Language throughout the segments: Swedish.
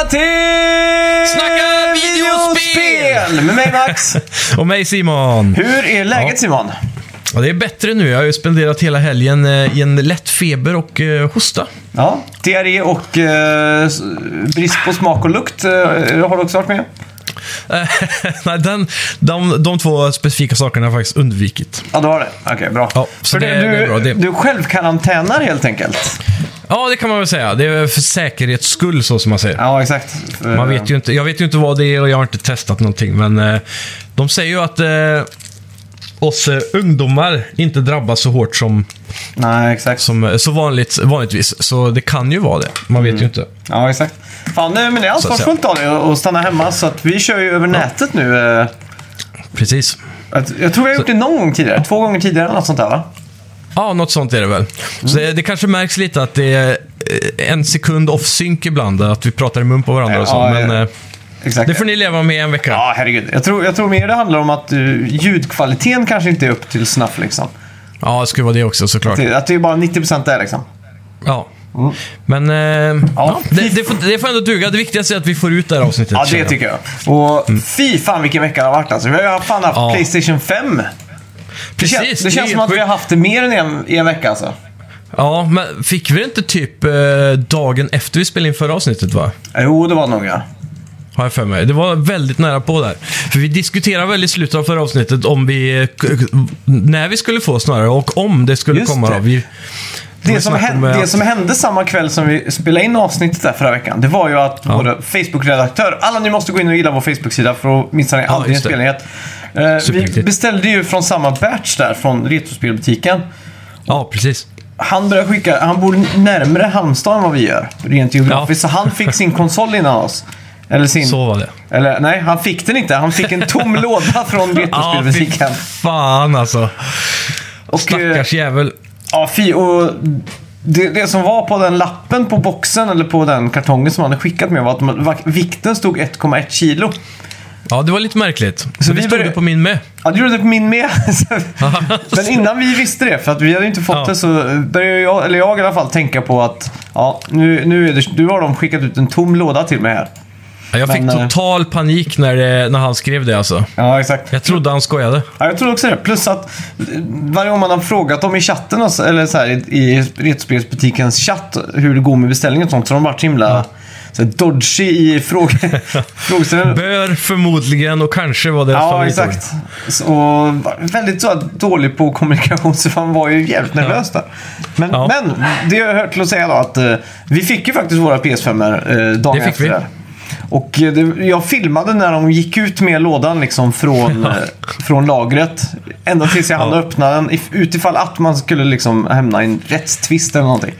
Välkomna till Snacka videospel! Med mig Max. Och mig Simon. Hur är läget Ja. Simon? Ja, det är bättre nu. Jag har ju spenderat hela helgen eh, i en lätt feber och eh, hosta. Ja, diarré och eh, s- brist på smak och lukt eh, har du också varit med? Eh, Nej, den, de, de två specifika sakerna har jag faktiskt undvikit. Ja, du har det. Okej, bra. Ja, så För det- det, det är du, bra, det- du självkarantänar helt enkelt. Ja, det kan man väl säga. Det är för säkerhets skull så som man säger. Ja, exakt. Man vet ju inte, jag vet ju inte vad det är och jag har inte testat någonting. Men eh, de säger ju att eh, oss eh, ungdomar inte drabbas så hårt som, Nej, exakt. som eh, så vanligt, vanligtvis. Så det kan ju vara det. Man vet ju inte. Ja, exakt. Fan, nej, men det är att säga. ansvarsfullt av dig att stanna hemma. Så att vi kör ju över nätet nu. eh, Precis. att- Jag tror vi har gjort det någon gång tidigare. Två gånger tidigare eller något sånt där va? Ja, något sånt är det väl. Så det, det kanske märks lite att det är eh, en sekund off-sync ibland, att vi pratar i mun på varandra och så. Ja, Men eh, Exakt. det får ni leva med en vecka. Ja, herregud. Jag tror, jag tror mer det handlar om att uh, ljudkvaliteten kanske inte är upp till snuff liksom. Ja, det skulle vara det också såklart. Det- Att det är bara 90% där liksom. Ja. Men eh, ja, det, det, får, det får ändå duga. Det viktigaste är att vi får ut det här avsnittet. Ja, det tycker jag. Och fy fan vilken vecka det har varit alltså. Vi har fan haft Ja. Playstation 5. Det, Precis, det det är känns som att vi har haft det mer än en, en vecka alltså. Ja, men fick vi inte typ eh, dagen efter vi spelade in förra avsnittet, va? Jo, det var nog ja. Har jag för mig. Det var väldigt nära på där. För vi diskuterade väl i slutet av förra avsnittet om vi... När vi skulle få snarare, och om det skulle Just komma. det. Då. Vi, Det som, hände, det att- som hände samma kväll som vi spelade in avsnittet där förra veckan, det var ju att vår Facebook-redaktör, alla ni måste gå in och gilla vår Facebook-sida för att missa aldrig en det. spelnyhet. Eh, vi beställde ju från samma batch där, från Retrospelbutiken. Ja, precis. Han började skicka, han bor närmare Halmstad än vad vi gör, rent geografiskt. Så han fick sin konsol innan oss. Eller sin... Så var det. Eller nej, han fick den inte. Han fick en tom låda från Ja, fy Retrospelbutiken. fan alltså. Och, eh, Stackars jävel. Ja, fy. Och det, det som var på den lappen på boxen, eller på den kartongen som han hade skickat med, var att man- vikten stod 1,1 kilo. Ja, det var lite märkligt. Så vi det stod började- det på min med. Ja, det gjorde det på min med. Men innan vi visste det, för att vi hade inte fått Ja. det, så började jag, eller jag i alla fall, tänka på att ja, nu, nu, är det, nu har de skickat ut en tom låda till mig här. Ja, Jag fick Men, eh, total panik när, det, när han skrev det alltså. Ja, exakt. Jag trodde han skojade. Ja, jag tror också det. Plus att eh, varje gång man har frågat dem i chatten, och så- eller så här, i, i Retrospelsbutikens chatt, hur det går med beställningen och sånt, så har de varit så himla så här, dodgy i fråg frågeställningen. Bör förmodligen och kanske var deras Ja, favoritord. exakt. Så, och väldigt så här, dålig på kommunikation, så man var ju jävligt nervös där. Men, Ja. men det jag hört till att säga då att eh, vi fick ju faktiskt våra PS5 eh, dagen Det fick efter vi. det. Och eh, det, jag filmade när de gick ut med lådan liksom från, eh, från lagret. Ända tills jag hann Ja. öppna den. If, utifall att man skulle liksom hamna i en rättstvist eller någonting.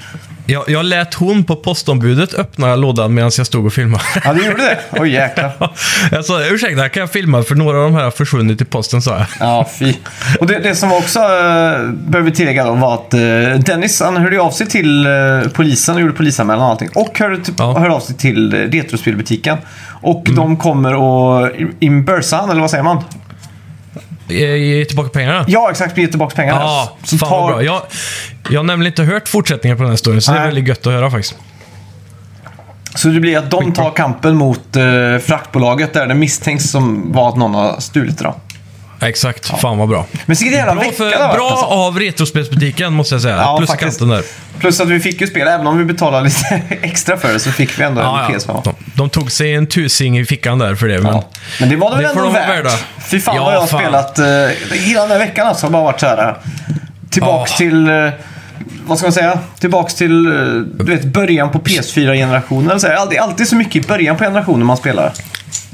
Jag, jag lät hon på postombudet öppna lådan medan jag stod och filmade. Ja, du gjorde det? Oj, jäklar. jag sa, ursäkta, kan jag filma? För några av de här har försvunnit i posten, sa jag. Ja, fy. Och det, det som också uh, behöver tillägga då var att eh, Dennis han hörde av sig till eh, polisen och gjorde polisanmälan och allting. Och hörde, typ, Ja. hörde av sig till uh, Retrospelbutiken. Och Mm. de kommer och inbursa han, eller vad säger man? Ge, ge tillbaka pengarna. Ja, exakt. Ge tillbaka pengarna. Ja, Så fan tar- bra. Jag, jag har nämligen inte hört fortsättningen på den här storyn, så det är Nej. väldigt gött att höra faktiskt. Så det blir att de tar kampen mot uh, fraktbolaget där det misstänks som var att någon har stulit det då. Ja, Exakt, fan vad bra. Men vilken jävla Bra, vecka för, det har varit, bra alltså. av Retrospelsbutiken måste jag säga. Ja, Plus faktiskt. kanten där. Plus att vi fick ju spela, även om vi betalade lite extra för det så fick vi ändå Ja, en ja. PS5. De, de tog sig en tusing i fickan där för det. Men, Ja. Men det var det väl får ändå de vara värt. värda. Fy fan Ja, vad jag har fan. spelat. Uh, hela den här veckan alltså har bara varit så här. eh, Tillbaks Ja. till... eh, vad ska man säga? Tillbaks till eh, du vet, början på PS4-generationen. Det är alltid, alltid så mycket i början på generationen man spelar.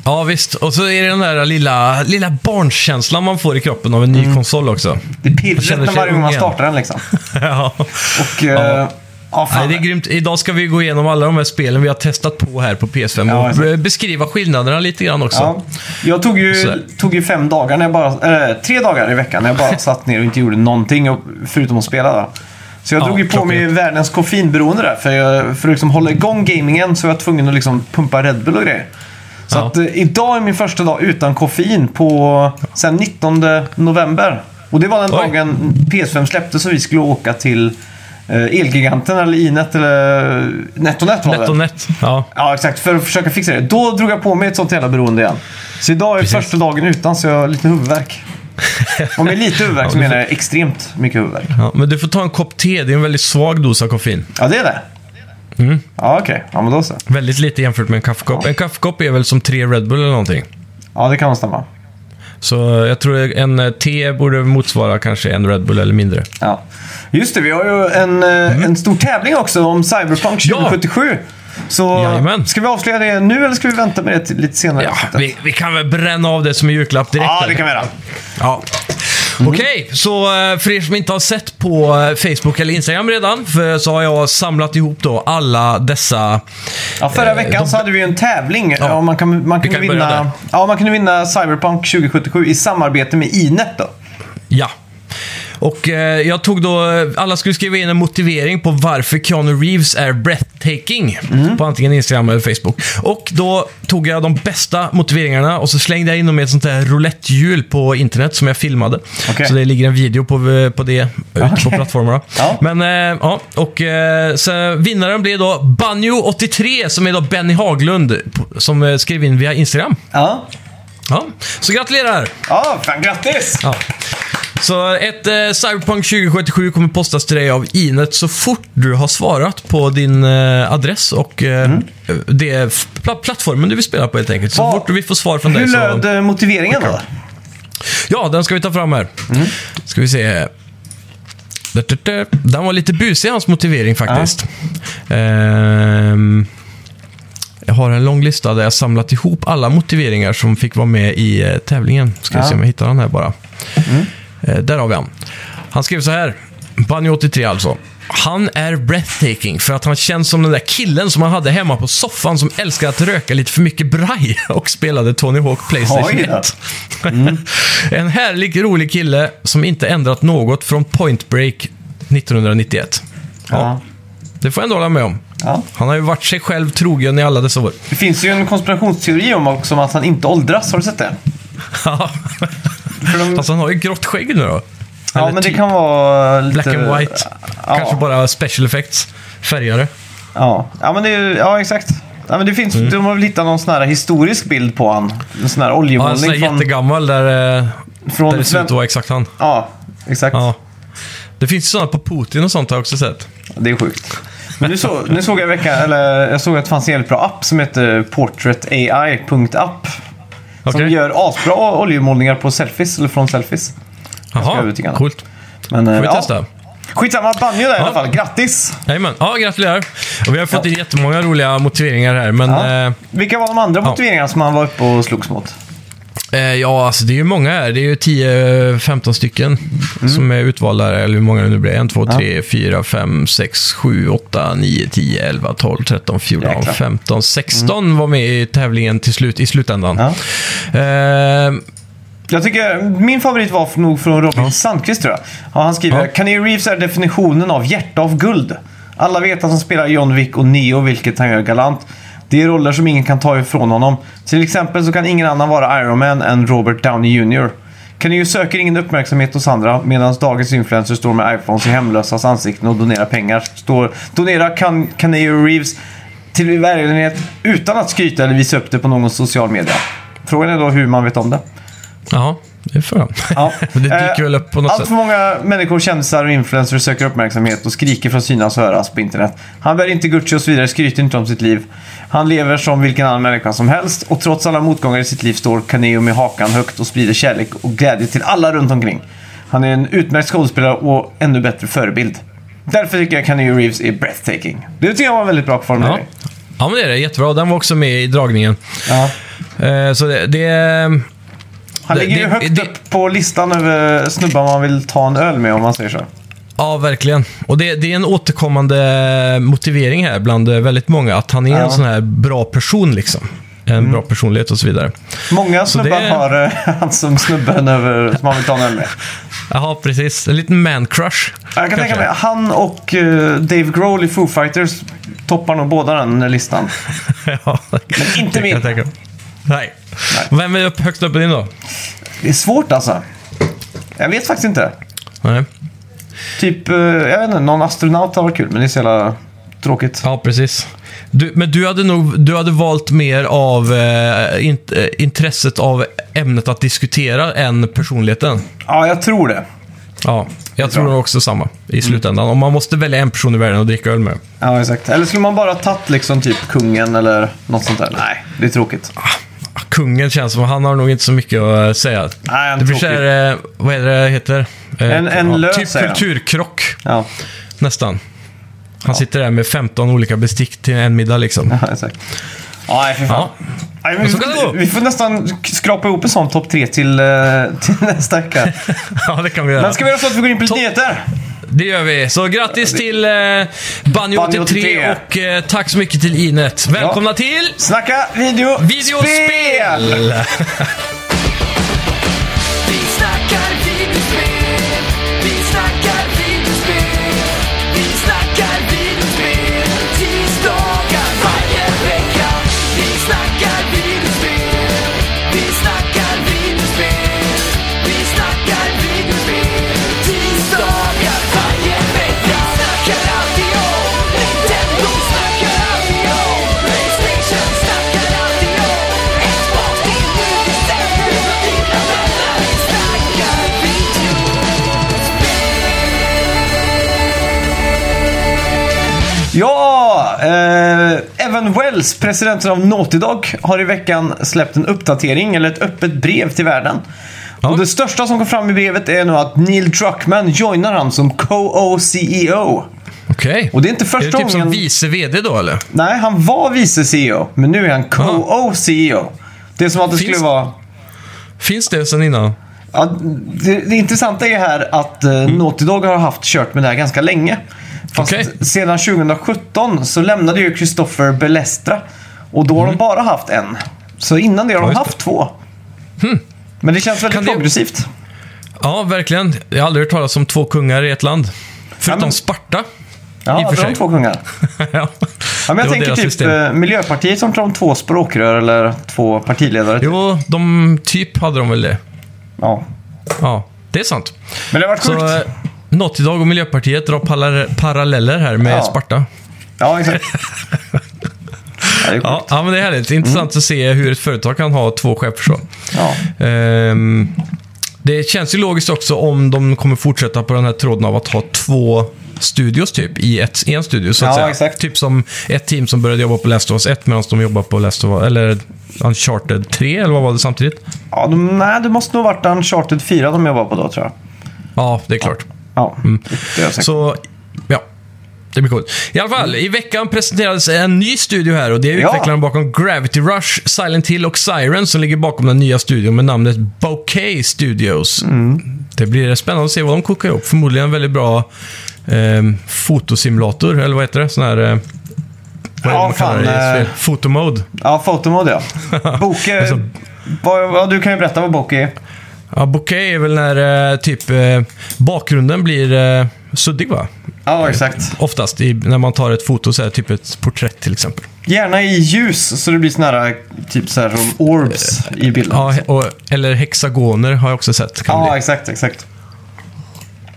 Ja, vistt. Och så är det den där lilla, lilla barnkänslan man får i kroppen av en ny konsol också. Det är pirret när varje gång man startar den liksom. ja. Och... eh, ja. Nej, fan. det är grymt. Idag ska vi gå igenom alla de här spelen vi har testat på här på PS5 Ja, och beskriva skillnaderna lite grann också. Ja. Jag tog ju, tog ju fem dagar, när jag bara, eller tre dagar i veckan när jag bara satt ner och inte gjorde någonting och- förutom att spela. Då. Så jag Ja, drog ju på mig världens koffeinberoende där. För, jag, för att liksom hålla igång gamingen så var jag tvungen att liksom pumpa Red Bull och grejer. Så Ja. att, eh, idag är min första dag utan koffein på sen 19 november. Och det var den Oj. dagen PS5 släpptes så vi skulle åka till eh, Elgiganten eller Inet eller NetOnNet var det väl? NetOnNet. Ja. Ja, exakt. För att försöka fixa det. Då drog jag på mig ett sånt jävla beroende igen. Så idag är Precis. första dagen utan så jag har lite huvudvärk. Och med lite huvudvärk så menar jag extremt mycket huvudvärk. ja. Men du får ta en kopp te. Det är en väldigt svag dos av koffein. Ja, det är det. Mm. Ja, okej. Ja, men då så. Väldigt lite jämfört med en kaffekopp. En kaffekopp är väl som tre Red Bull eller någonting. Ja, det kan stämma. Så jag tror en eh, te borde motsvara kanske en Red Bull eller mindre. Ja. Just det, vi har ju en, eh, en stor tävling också om Cyberpunk Mm. Ja. 2077. Så Jajamän. ska vi avslöja det nu eller ska vi vänta med det lite senare? Ja, vi, vi kan väl bränna av det som en julklapp direkt. ja det kan vi göra. Ja. Okej, så eh, för er som inte har sett på eh, Facebook eller Instagram redan, för, så har jag samlat ihop då alla dessa... Ja, förra Eh, veckan de- så hade vi en tävling. Ja. Man, kan, man, kunde vinna, ja, man kunde vinna Cyberpunk 2077 i samarbete med Inet. Då. Ja. Och eh, jag tog då, alla skulle skriva in en motivering på varför Keanu Reeves är breathtaking. På antingen Instagram eller Facebook. Och då tog jag de bästa motiveringarna och så slängde jag in dem i ett sånt här roulettehjul på internet som jag filmade. Okej. Så det ligger en video på, på det ute på Okej. plattformarna. Ja. Men eh, ja, och eh, så vinnaren blev då Banjo83 som är då Benny Haglund på- som eh, skrev in via Instagram. Ja, Ja, så gratulerar! ja fan grattis! Ja. Så ett eh, Cyberpunk 2077 kommer postas till dig av Inet så fort du har svarat på din eh, adress och eh, det är f- pla- plattformen du vill spela på helt enkelt. Så Vad- fort vi får svar från Hur dig så... löd eh, motiveringen då? Ja, den ska vi ta fram här. Ska vi se. Den var lite busig, hans motivering faktiskt. Ehm, jag har en lång lista där jag samlat ihop alla motiveringar som fick vara med i eh, tävlingen. Ska vi Ja. se om jag hittar den här bara. Eh, där har vi han. Han skrev så här. Bunny 83 alltså. Han är breathtaking för att han känns som den där killen som han hade hemma på soffan som älskar att röka lite för mycket braj och spelade Tony Hawk Playstation Oj då. 1. en härlig, rolig kille som inte ändrat något från Point Break 1991. Ja, Ja. det får jag ändå hålla med om. Ja. Han har ju varit sig själv trogen i alla dessa år. Det finns ju en konspirationsteori om också om att han inte åldras. Har du sett det? Ja, de, Fast han har ju grått skägg nu då. ja, Eller men det typ kan vara lite... Black and white. Ja. Kanske bara special effects. Färgare. Ja, ja men det är, ja exakt. Ja, men det finns, De har väl hittat någon sån här historisk bild på han. En sån här Ja, en sån oljemålning här från... jättegammal där, eh, från där det ser ut att vara exakt han. Ja, exakt. Ja. Det finns ju sådana på Putin och sånt har jag också sett. Det är sjukt. Men nu, så, nu såg jag i veckan, eller jag såg att det fanns en jävligt bra app som heter portraitai.app. Som Okej. gör asbra oljemålningar på selfies, eller från selfies. Jaha, övertygande. coolt. Men, eh, Får vi ja. testa. Skitsamma, banjo där i alla fall. Grattis! Jajamän. Ja, gratulerar. Och vi har fått in jättemånga roliga motiveringar här, men... Ja. Eh, Vilka var de andra motiveringarna som han var uppe och slogs mot? Eh, ja, alltså det är ju många här. Det är ju 10-15 stycken Mm. som är utvalda, eller hur många det nu blir. 1, 2, 3, 4, 5, 6, 7, 8, 9, 10, 11, 12, 13, 14, Jäklar. 15, 16 var med i tävlingen till slut, i slutändan. Ja. Eh, Jag tycker, min favorit var nog från Robin Sandqvist tror jag. Ja, han skriver Ja. Keanu Reeves är definitionen av hjärta av guld. Alla vet att han spelar John Wick och Neo, vilket han gör galant. Det är roller som ingen kan ta ifrån honom. Till exempel så kan ingen annan vara Iron Man än Robert Downey Jr. Keanu söker ingen uppmärksamhet hos andra medan dagens influencers står med iPhones i hemlösas ansikten och donerar pengar. Står, donerar kan Reeves till välgörenhet utan att skryta eller visa upp det på någon social media. Frågan är då hur man vet om det. ja, det får jag. Ja. det dyker Eh, väl upp på något Allt sätt. för många människor, kändisar och influencers söker uppmärksamhet och skriker från synas och höras på internet. Han bär inte Gucci och så vidare, skryter inte om sitt liv. Han lever som vilken annan människa som helst och trots alla motgångar i sitt liv står Caneo med hakan högt och sprider kärlek och glädje till alla runt omkring. Han är en utmärkt skådespelare och ännu bättre förebild. Därför tycker jag Caneo Reeves är breathtaking. Det tycker jag var en väldigt bra Ja. formulering. ja, men det är det. Jättebra. Den var också med i dragningen. Ja. Eh, så det... det Han Det- ligger ju det- högt det- upp på listan över snubbar man vill ta en öl med om man säger så. Ja, verkligen. Och det, det är en återkommande motivering här bland eh, väldigt många, att han är Ja. en sån här bra person liksom. En bra personlighet och så vidare. Många snubbar det- har eh, han som snubben över, som man vill ta en öl med. Jaha, precis. En liten man-crush. Jag kan kanske. tänka mig, han och eh, Dave Grohl i Foo Fighters toppar nog båda den listan. ja, Men inte min. mig. Nej. Vem är upp, högst upp på din då? Det är svårt alltså. Jag vet faktiskt inte. Nej. Typ, eh, jag vet inte, någon astronaut har varit kul, men det är så jävla tråkigt. Ja, precis. Du, men du hade nog du hade valt mer av eh, int, eh, intresset av ämnet att diskutera än personligheten. Ja, jag tror det. Ja, jag tror nog också samma i slutändan. Om man måste välja en person i världen att dricka öl med. Ja, exakt. Eller skulle man bara tagit liksom typ kungen eller något sånt där? Nej, det är tråkigt. Ah, Kungen känns som han har nog inte så mycket att eh, säga. Nej, han Det blir så tråkig. här, eh, vad är det heter? Eh, En- en lös, Typ kulturkrock, Ja, nästan. Han sitter där med 15 olika bestick till en middag liksom. ja exakt. Ja, nej, för fan. Ja. Nej, det gå. vi, vi får nästan skrapa ihop en sån topp tre till, till nästa vecka. ja, det kan vi göra. Men ska vi göra så att vi går in på lite nyheter? Det gör vi. Så grattis till eh, 83 83. och eh, tack så mycket till Inet. Välkomna till Snacka video... Videospel! Wells, presidenten av Naughty Dog, har i veckan släppt en uppdatering, eller ett öppet brev till världen. Ja. Och det största som kom fram i brevet är nu att Neil Druckmann joinar han som co-CEO. Okej. Och det är inte Är det första typ som gången... vice vd då eller? Nej, han var vice CEO, men nu är han co-CEO. Det är som att det Finns- skulle vara... Finns det sen innan? Ja, det, det intressanta är här att eh, Naughty Dog har haft kört med det här ganska länge. Fast Okej. sedan 2017 så lämnade ju Christopher Belestra. Och då har de bara haft en. Så innan det har Ja, de haft två. Men det känns väldigt Kan det- progressivt. Ja, verkligen. Jag har aldrig hört talas om två kungar i ett land. Förutom men- Sparta. Ja, I och för de sig. två kungar. ja. Ja, men Det jag tänker typ system. eh, Miljöpartiet som har två språkrör eller två partiledare. typ. Jo, de typ hade de väl det. Ja. Ja, det är sant. Men det har varit sjukt. Naughty Dog och Miljöpartiet drar parallel- paralleller här med Ja. Sparta. Ja, exakt. ja, det är. Ja, ja, men det är härligt. Intressant att se hur ett företag kan ha två chefer så. Ja. Ehm, det känns ju logiskt också om de kommer fortsätta på den här tråden av att ha två studios typ i, ett, en studio så att Ja, säga. exakt. Typ som ett team som började jobba på Last of Us 1 medan de jobbar på Last of Us, eller Uncharted 3 eller vad var det samtidigt? Ja, de, nej, det måste nog varit Uncharted 4 de jobbar på då, tror jag. Ja, det är klart. Ja, det är jag säker. Så, ja. Det blir coolt. I alla fall, i veckan presenterades en ny studio här och det är Ja. utvecklaren bakom Gravity Rush, Silent Hill och Siren som ligger bakom den nya studion med namnet Bokeh Studios. Mm. Det blir spännande att se vad de kokar ihop. Förmodligen en väldigt bra eh, fotosimulator, eller vad heter det? Sån här... Eh, vad det Ja, det fan, spel? eh, Fotomode. Ja, fotomode ja. Boke... Alltså- vad, vad, du kan ju berätta vad Boke är. Ja, Bokeh är väl när eh, typ eh, bakgrunden blir eh, suddig va? Ja, exakt. Oftast i, när man tar ett foto, så här, typ ett porträtt till exempel. Gärna i ljus så det blir såna här typ så här orbs i bilden. Ja, och, eller hexagoner har jag också sett. Kan Ja, bli. exakt, exakt.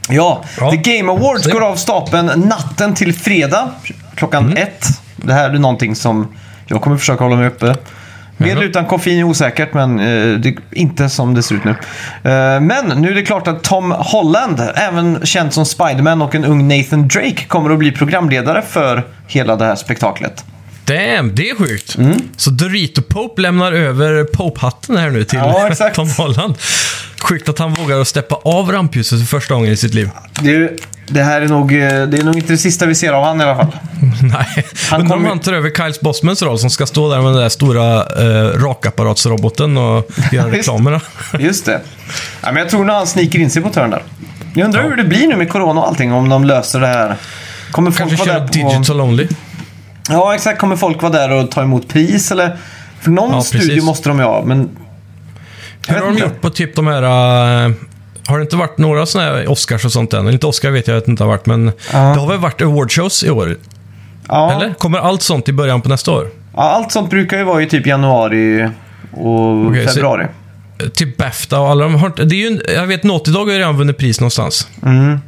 Ja, Ja. The Game Awards går av stapeln natten till fredag klockan Mm. ett. Det här är någonting som jag kommer försöka hålla mig uppe. Med eller utan koffein är osäkert, men eh, det, inte som det ser ut nu. Eh, men nu är det klart att Tom Holland, även känd som Spiderman och en ung Nathan Drake, kommer att bli programledare för hela det här spektaklet. Damn, det är sjukt. Mm. Så Dorito Pope lämnar över Pope-hatten här nu till Ja. Tom Holland. Sjukt att han vågar att steppa av rampljuset för första gången i sitt liv. Ju- det här är nog, eh, det är nog inte det sista vi ser av han i alla fall. Nej, Han undrar om kommer- han tar över Kyles Bossmans roll som ska stå där med den där stora eh, rakapparatsroboten och göra reklamerna. Just det. Ja, men jag tror nog han sniker in sig på törn där. Jag undrar hur det blir nu med corona och allting, om de löser det här. Kommer folk Kanske köra digital only. Ja, exakt. Kommer folk vara där och ta emot pris eller? För någon Ja, studio måste de ju ha, men... Hur har de gjort på typ de här... har det inte varit några sådana här Oscars och sånt än? Eller Inte Oscar vet jag att det inte har varit, men Ja. det har väl varit awardshows i år? Ja, Eller? Kommer allt sånt i början på nästa år? ja, allt sånt brukar ju vara i typ januari och så- februari. Typ Bafta och alla de har det är ju, en- Jag vet Naughty Dog har ju redan vunnit pris någonstans. Mm. Men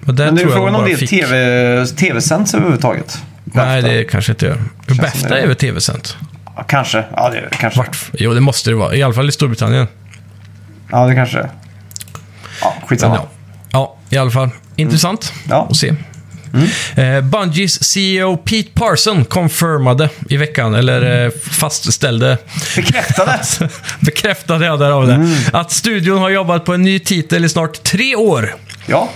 Men det är frågan om det är fick... TV, tv-sänds överhuvudtaget. Nej, Bafta. det kanske inte gör. Bafta som det. är väl tv-sänt? Ja, kanske. Ja, det är det kanske. Vart? Jo, det måste det vara. I alla fall i Storbritannien. Ja, det kanske. Ja, skitsamma. ja. ja, i alla fall. Intressant Ja. att se. Eh, Bungies CEO Pete Parson confirmade i veckan, eller eh, fastställde, Bekräftade. bekräftade jag därav det, att studion har jobbat på en ny titel i snart tre år. ja,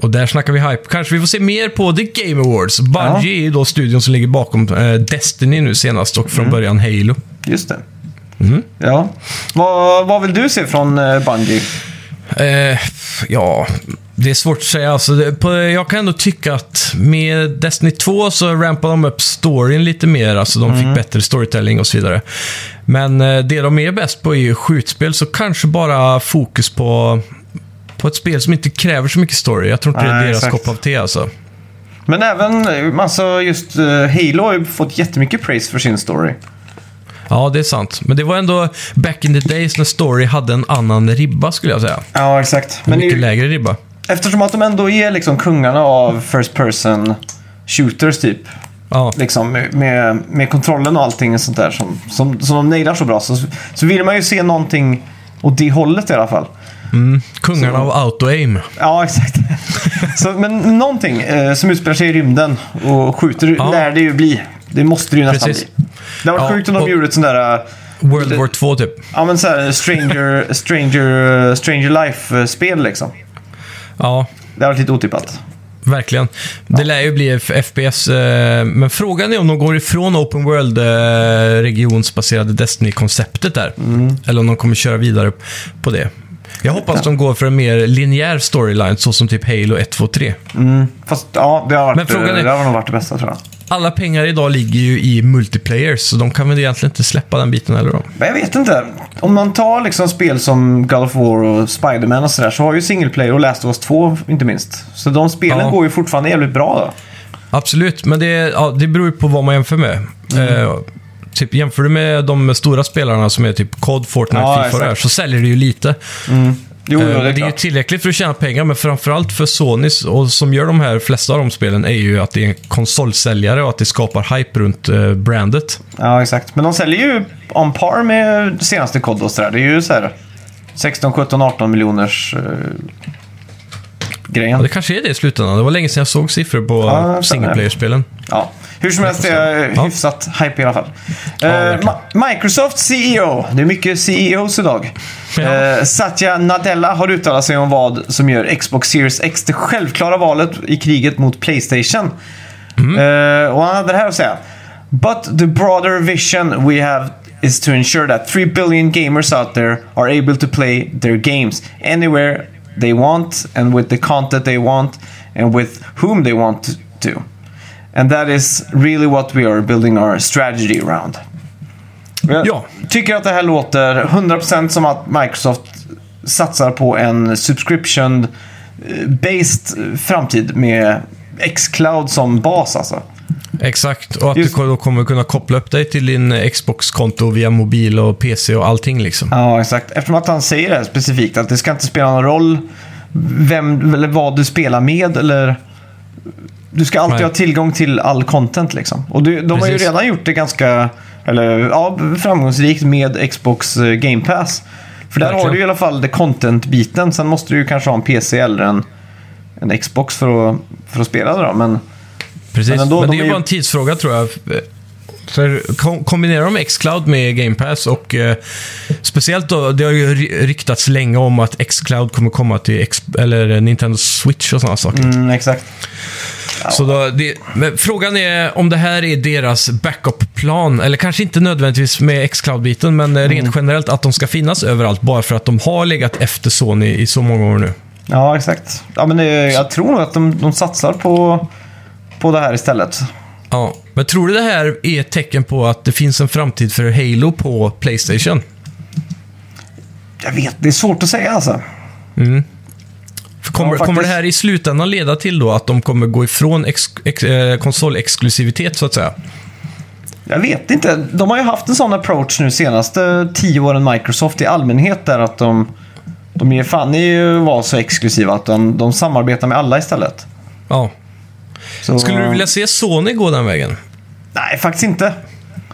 Och där snackar vi hype. Kanske vi får se mer på The Game Awards. Bungie är ju då studion som ligger bakom eh, Destiny nu senast och från början Halo. just det. Mm. Ja. Vad, vad vill du se från uh, Bungie? Eh, ja, det är svårt att säga. Alltså, det, på, jag kan ändå tycka att med Destiny 2 så rampade de upp storyn lite mer. Alltså de fick bättre storytelling och så vidare. Men eh, det de är bäst på är ju skjutspel, så kanske bara fokus på, på ett spel som inte kräver så mycket story. Jag tror inte det är Nej, deras kopp av te alltså. Men även, eh, alltså just uh, Halo har ju fått jättemycket praise för sin story. Ja, det är sant. Men det var ändå back in the days när story hade en annan ribba skulle jag säga. Ja, exakt. En Men mycket ju, lägre ribba. eftersom att de ändå är liksom kungarna av first person shooters typ. Ja, Liksom med, med, med kontrollen och allting och sånt där som, som, som de nailar så bra. Så, så vill man ju se någonting åt det hållet i alla fall. kungarna av auto-aim. Ja, exakt. så, men någonting eh, som utspelar sig i rymden och skjuter lär det ju bli. Det måste det ju nästan Precis. bli. Det var Ja, sjukt om de och- gjorde ett sånt där... eh, World War 2 typ. Ja men såhär Stranger, Stranger, Stranger Life-spel liksom. Ja, Det har varit lite otippat. Verkligen. Det lär ju bli FPS, eh, men frågan är om de går ifrån Open World regionsbaserade Destiny-konceptet där. Mm. Eller om de kommer köra vidare på det. Jag hoppas de går för en mer linjär storyline, så som typ Halo 1, 2, 3. Fast ja, det har, varit, Men frågan är- det har nog varit det bästa tror jag. Alla pengar idag ligger ju i multiplayer, så de kan väl egentligen inte släppa den biten eller då? Men jag vet inte. Om man tar liksom spel som God of War och Spider-Man och sådär så har ju single player och Last of Us 2 inte minst. Så de spelen Ja. går ju fortfarande jävligt bra då. Absolut, men det, ja, det beror ju på vad man jämför med. Mm. Eh, typ, jämför du med de stora spelarna som är typ COD, Fortnite, Ja, FIFA så säljer det ju lite. Eh, jo, det är det är ju tillräckligt för att tjäna pengar, men framförallt för Sony, och som gör de här flesta av de spelen, är ju att det är en konsolsäljare och att det skapar hype runt eh, brandet. Ja, exakt. Men de säljer ju on par med senaste kod och sådär. Det är ju så här 16, 17, 18 miljoners eh, grejen. Och det kanske är det i slutändan. Det var länge sedan jag såg siffror på Ja, ja, single player-spelen. Ja, hur som helst är jag Ja. hyfsat hype i alla fall. Verkligen. Ma- Microsoft CEO, det är mycket CEOs idag. Ja. Eh, Satya Nadella har uttalat sig om vad som gör Xbox Series X det självklara valet i kriget mot Playstation. Mm. Eh, och han hade det här att säga. But the broader vision we have is to ensure that 3 billion gamers out there are able to play their games anywhere they want and with the content they want and with whom they want to. And that is really what we are building our strategy around. Jag Ja. tycker att det här låter 100% som att Microsoft satsar på en subscription-based framtid med Xcloud som bas alltså. Exakt, och att Just- du då kommer kunna koppla upp dig till din Xbox-konto via mobil och PC och allting liksom. Ja, exakt. Eftersom att han säger det här specifikt, att det ska inte spela någon roll vem eller vad du spelar med eller... Du ska alltid Nej. ha tillgång till all content liksom. Och du, de har ju Precis. redan gjort det ganska eller, ja, framgångsrikt med Xbox eh, Game Pass. För där har Verkligen. du i alla fall det content-biten. Sen måste du ju kanske ha en PC eller en, en Xbox för att, för att spela det då. Men Precis, Men men, ändå, det de är ju bara en tidsfråga tror jag. För kom, kombinerar de Xcloud med Game Pass och eh, speciellt då, det har ju ry- ryktats länge om att Xcloud kommer komma till X, eller Nintendo Switch och sådana saker. mm, exakt. Så då, det, men frågan är om det här är deras backup-plan, eller kanske inte nödvändigtvis med Xcloud-biten, men eh, rent generellt att de ska finnas överallt bara för att de har legat efter Sony i så många år nu. Ja, exakt. Ja, men det, jag tror nog att de, de satsar på, på det här istället. Ja, men tror du det här är ett tecken på att det finns en framtid för Halo på Playstation? Jag vet, det är svårt att säga alltså. För kommer, Ja, kommer det här i slutändan leda till då att de kommer gå ifrån ex, ex, eh, konsolexklusivitet så att säga? Jag vet inte. De har ju haft en sån approach nu senaste tio åren Microsoft i allmänhet där att de, de ger fan i att vara så exklusiva att de, de samarbetar med alla istället. Ja. Så, Skulle du vilja se Sony gå den vägen? Nej, faktiskt inte.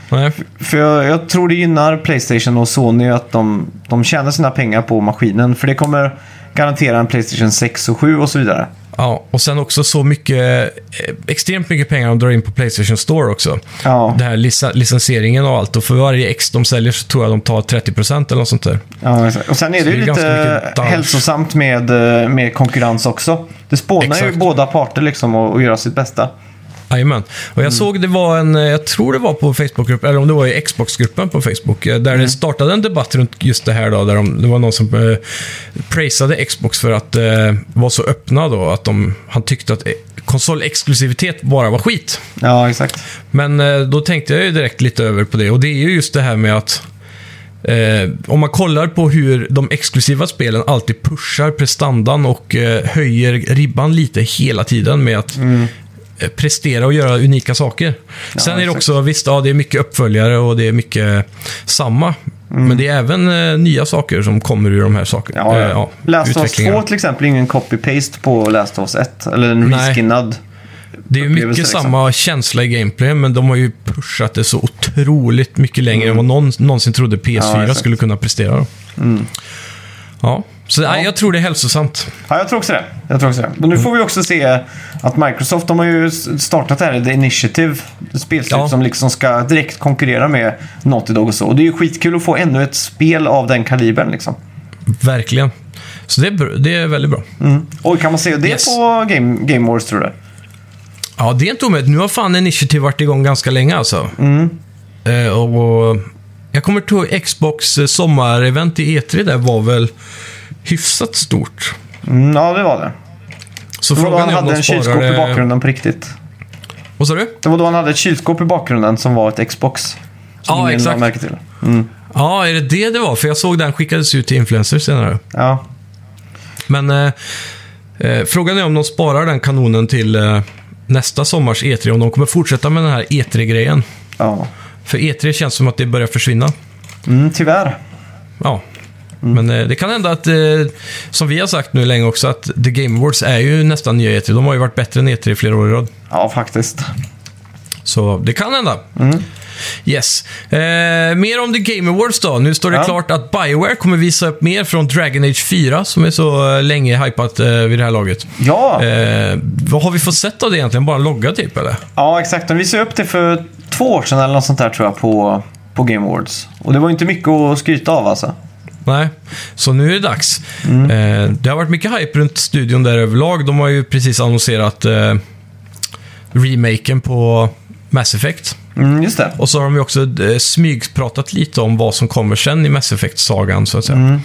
Nej. För jag, jag tror det gynnar Playstation och Sony att de, de tjänar sina pengar på maskinen. För det kommer garantera en Playstation 6 och 7 och så vidare. Ja, och sen också så mycket, eh, extremt mycket pengar de drar in på Playstation Store också. Ja, Det här lic- licensieringen och allt. Och för varje ex de säljer så tror jag de tar 30% eller något sånt där. ja och sen är Så det ju det är ganska lite hälsosamt med, eh, med konkurrens också. Det spånar ju Exakt. båda parter liksom att göra sitt bästa. Jajamän. Och jag såg det var en, eh, jag tror det var på Facebookgruppen, eller om det var i Xbox-gruppen på Facebook, eh, där det startade en debatt runt just det här då, där de, det var någon som eh, prisade Xbox för att eh, vara så öppna då, att de, han tyckte att eh, konsolexklusivitet bara var skit. Ja, exakt. Men eh, då tänkte jag ju direkt lite över på det, och det är ju just det här med att Eh, om man kollar på hur de exklusiva spelen alltid pushar prestandan och eh, höjer ribban lite hela tiden med att eh, prestera och göra unika saker. Sen är det exakt. också, visst, ja, det är mycket uppföljare och det är mycket samma. Men det är även eh, nya saker som kommer ur de här sakerna. Ja, Eh, ja. Last of Us utvecklingarna. 2 till exempel är ingen copy-paste på Last of Us 1. Eller en reskinnad. Det är ju mycket liksom. samma känsla i gameplay, men de har ju pushat det så otroligt mycket längre än vad någon någonsin trodde PS4 Mm. Ja. Mm. skulle kunna prestera. Då. Ja, så nej, jag tror det är hälsosamt. Ja, jag tror också det. Jag tror också det. Men nu får vi också se att Microsoft, de har ju startat det här, The Initiative. Spelslut Ja. som liksom ska direkt konkurrera med Naughty Dog och så. Och det är ju skitkul att få ännu ett spel av den kalibern liksom. Verkligen. Så det är, det är väldigt bra. Mm. Och kan man se det Yes. på Game, Game Wars tror du? Ja, det är inte omöjligt. Nu har fan Initiative varit igång ganska länge alltså. Mm. Eh, och jag kommer ihåg Xbox eh, sommarevent i E3 där var väl hyfsat stort. Mm, ja, det var det. Så Det var då han hade de en kylskåp sparar i det... bakgrunden på riktigt. Vad sa du? Det var då han hade ett kylskåp i bakgrunden som var ett Xbox. Som Ja, exakt. märke till. Mm. Ja, är det det det var? För jag såg den skickades ut till influencers senare. Ja. Men eh, eh, frågan är om de sparar den kanonen till eh, nästa sommars E3. Om de kommer fortsätta med den här E3-grejen. ja. För E3 känns som att det börjar försvinna. Mm, tyvärr. Ja. Men eh, det kan hända att, eh, som vi har sagt nu länge också, att The Game Awards är ju nästan nya E3. De har ju varit bättre än E3 i flera år i rad. Ja, faktiskt. Så det kan hända. Mm. Yes. Eh, mer om The Game Awards då. Nu står det Ja. klart att Bioware kommer visa upp mer från Dragon Age 4, som är så eh, länge hypat eh, vid det här laget. Ja, Eh, vad har vi fått sett av det egentligen? Bara en logga typ, eller? ja exakt. De visade upp det för två år sedan eller något sånt där tror jag på, på Game Awards. Och det var inte mycket att skryta av alltså. Nej, så nu är det dags. Mm. Eh, det har varit mycket hype runt studion där överlag. De har ju precis annonserat eh, remaken på Mass Effect. Mm, just det. Och så har de ju också eh, smygpratat lite om vad som kommer sen i Mass Effect-sagan, så att säga.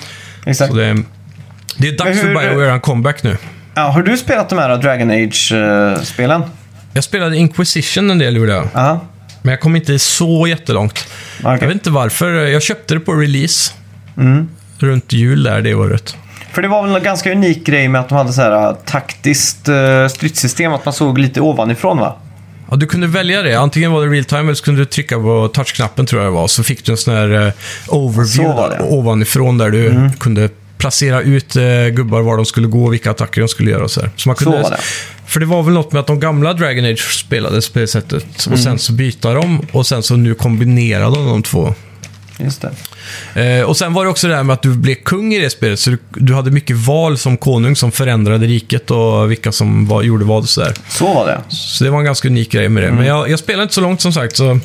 Exakt. Så det, det är dags Mm. Hur- för Bioware en comeback nu. Ja, har du spelat de här Dragon Age-spelen? Jag spelade Inquisition en del, gjorde jag. Ja. Men jag kom inte så jättelångt. Okej. Jag vet inte varför. Jag köpte det på release. Mm. Runt jul där det året. För det var väl en ganska unik grej med att de hade så här taktiskt uh, stridssystem, att man såg lite ovanifrån va? Ja, du kunde välja det. Antingen var det real time eller så kunde du trycka på touchknappen tror jag det var. Så fick du en sån här eh, overview Så. Mm. där, ovanifrån där du kunde placera ut eh, gubbar var de skulle gå och vilka attacker de skulle göra och så här. Så man kunde, Så det. För det var väl något med att de gamla Dragon Age spelades på det sättet. Mm. Och sen så byta dem och sen så nu kombinerade de de två. Just det. Eh, och sen var det också det här med att du blev kung i det spelet. Så du, du hade mycket val som konung som förändrade riket och vilka som var, gjorde vad och sådär. Så var det. Så det var en ganska unik grej med det. Mm. Men jag, jag spelade inte så långt som sagt, så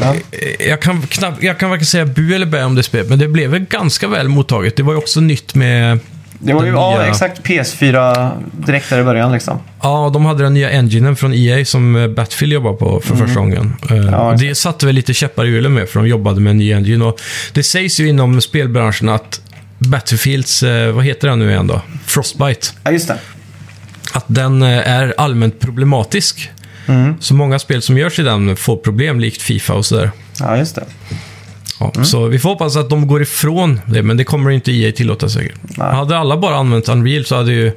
Ja. eh, jag kan, knappt, jag kan varken säga bu eller bä om det spelet. Men det blev väl ganska väl mottaget. Det var ju också nytt med... Det var ju ja, nya- exakt PS4 direkt där i början liksom. Ja, de hade den nya enginen från EA som eh, Battlefield jobbar på för första gången. Eh, Mm. Ja, det satte väl lite käppar i hjulen med, för de jobbade med en ny engine. Och det sägs ju inom spelbranschen att Battlefields, eh, vad heter den nu igen då? Frostbite. Ja, just det. Att den är allmänt problematisk. Mm. Så många spel som görs i den får problem, likt Fifa och sådär. Ja, just det. Ja, Mm. Så vi får hoppas att de går ifrån det, men det kommer inte EA tillåta säkert. Nej. Hade alla bara använt Unreal så hade ju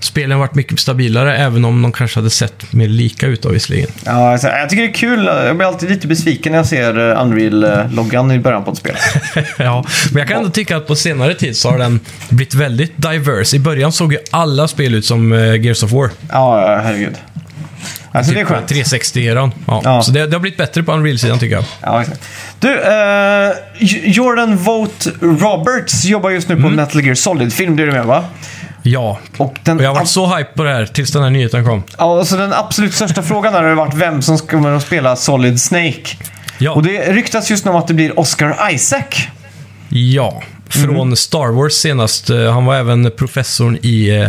spelen varit mycket stabilare, även om de kanske hade sett mer lika ut då visserligen. Ja, alltså, jag tycker det är kul. Jag blir alltid lite besviken när jag ser eh, Unreal-loggan i början på ett spel. ja, men jag kan ändå tycka att på senare tid så har den blivit väldigt diverse. I början såg ju alla spel ut som eh, Gears of War. Ja, ja, herregud. Alltså det är Typ skönt. 360-eran. Ja. Ja. Så det, det har blivit bättre på Unreal-sidan tycker jag. Ja, exakt. Du, eh, Jordan Vogt Roberts jobbar just nu på en Metal Gear Solid-film, det är du med va? Ja, Och den, och jag har varit så hype på det här tills den här nyheten kom. ja, alltså den absolut största frågan har varit vem som kommer att spela Solid Snake. Ja, Och det ryktas just nu om att det blir Oscar Isaac. ja. från Star Wars senast. Eh, Han var även professorn i eh,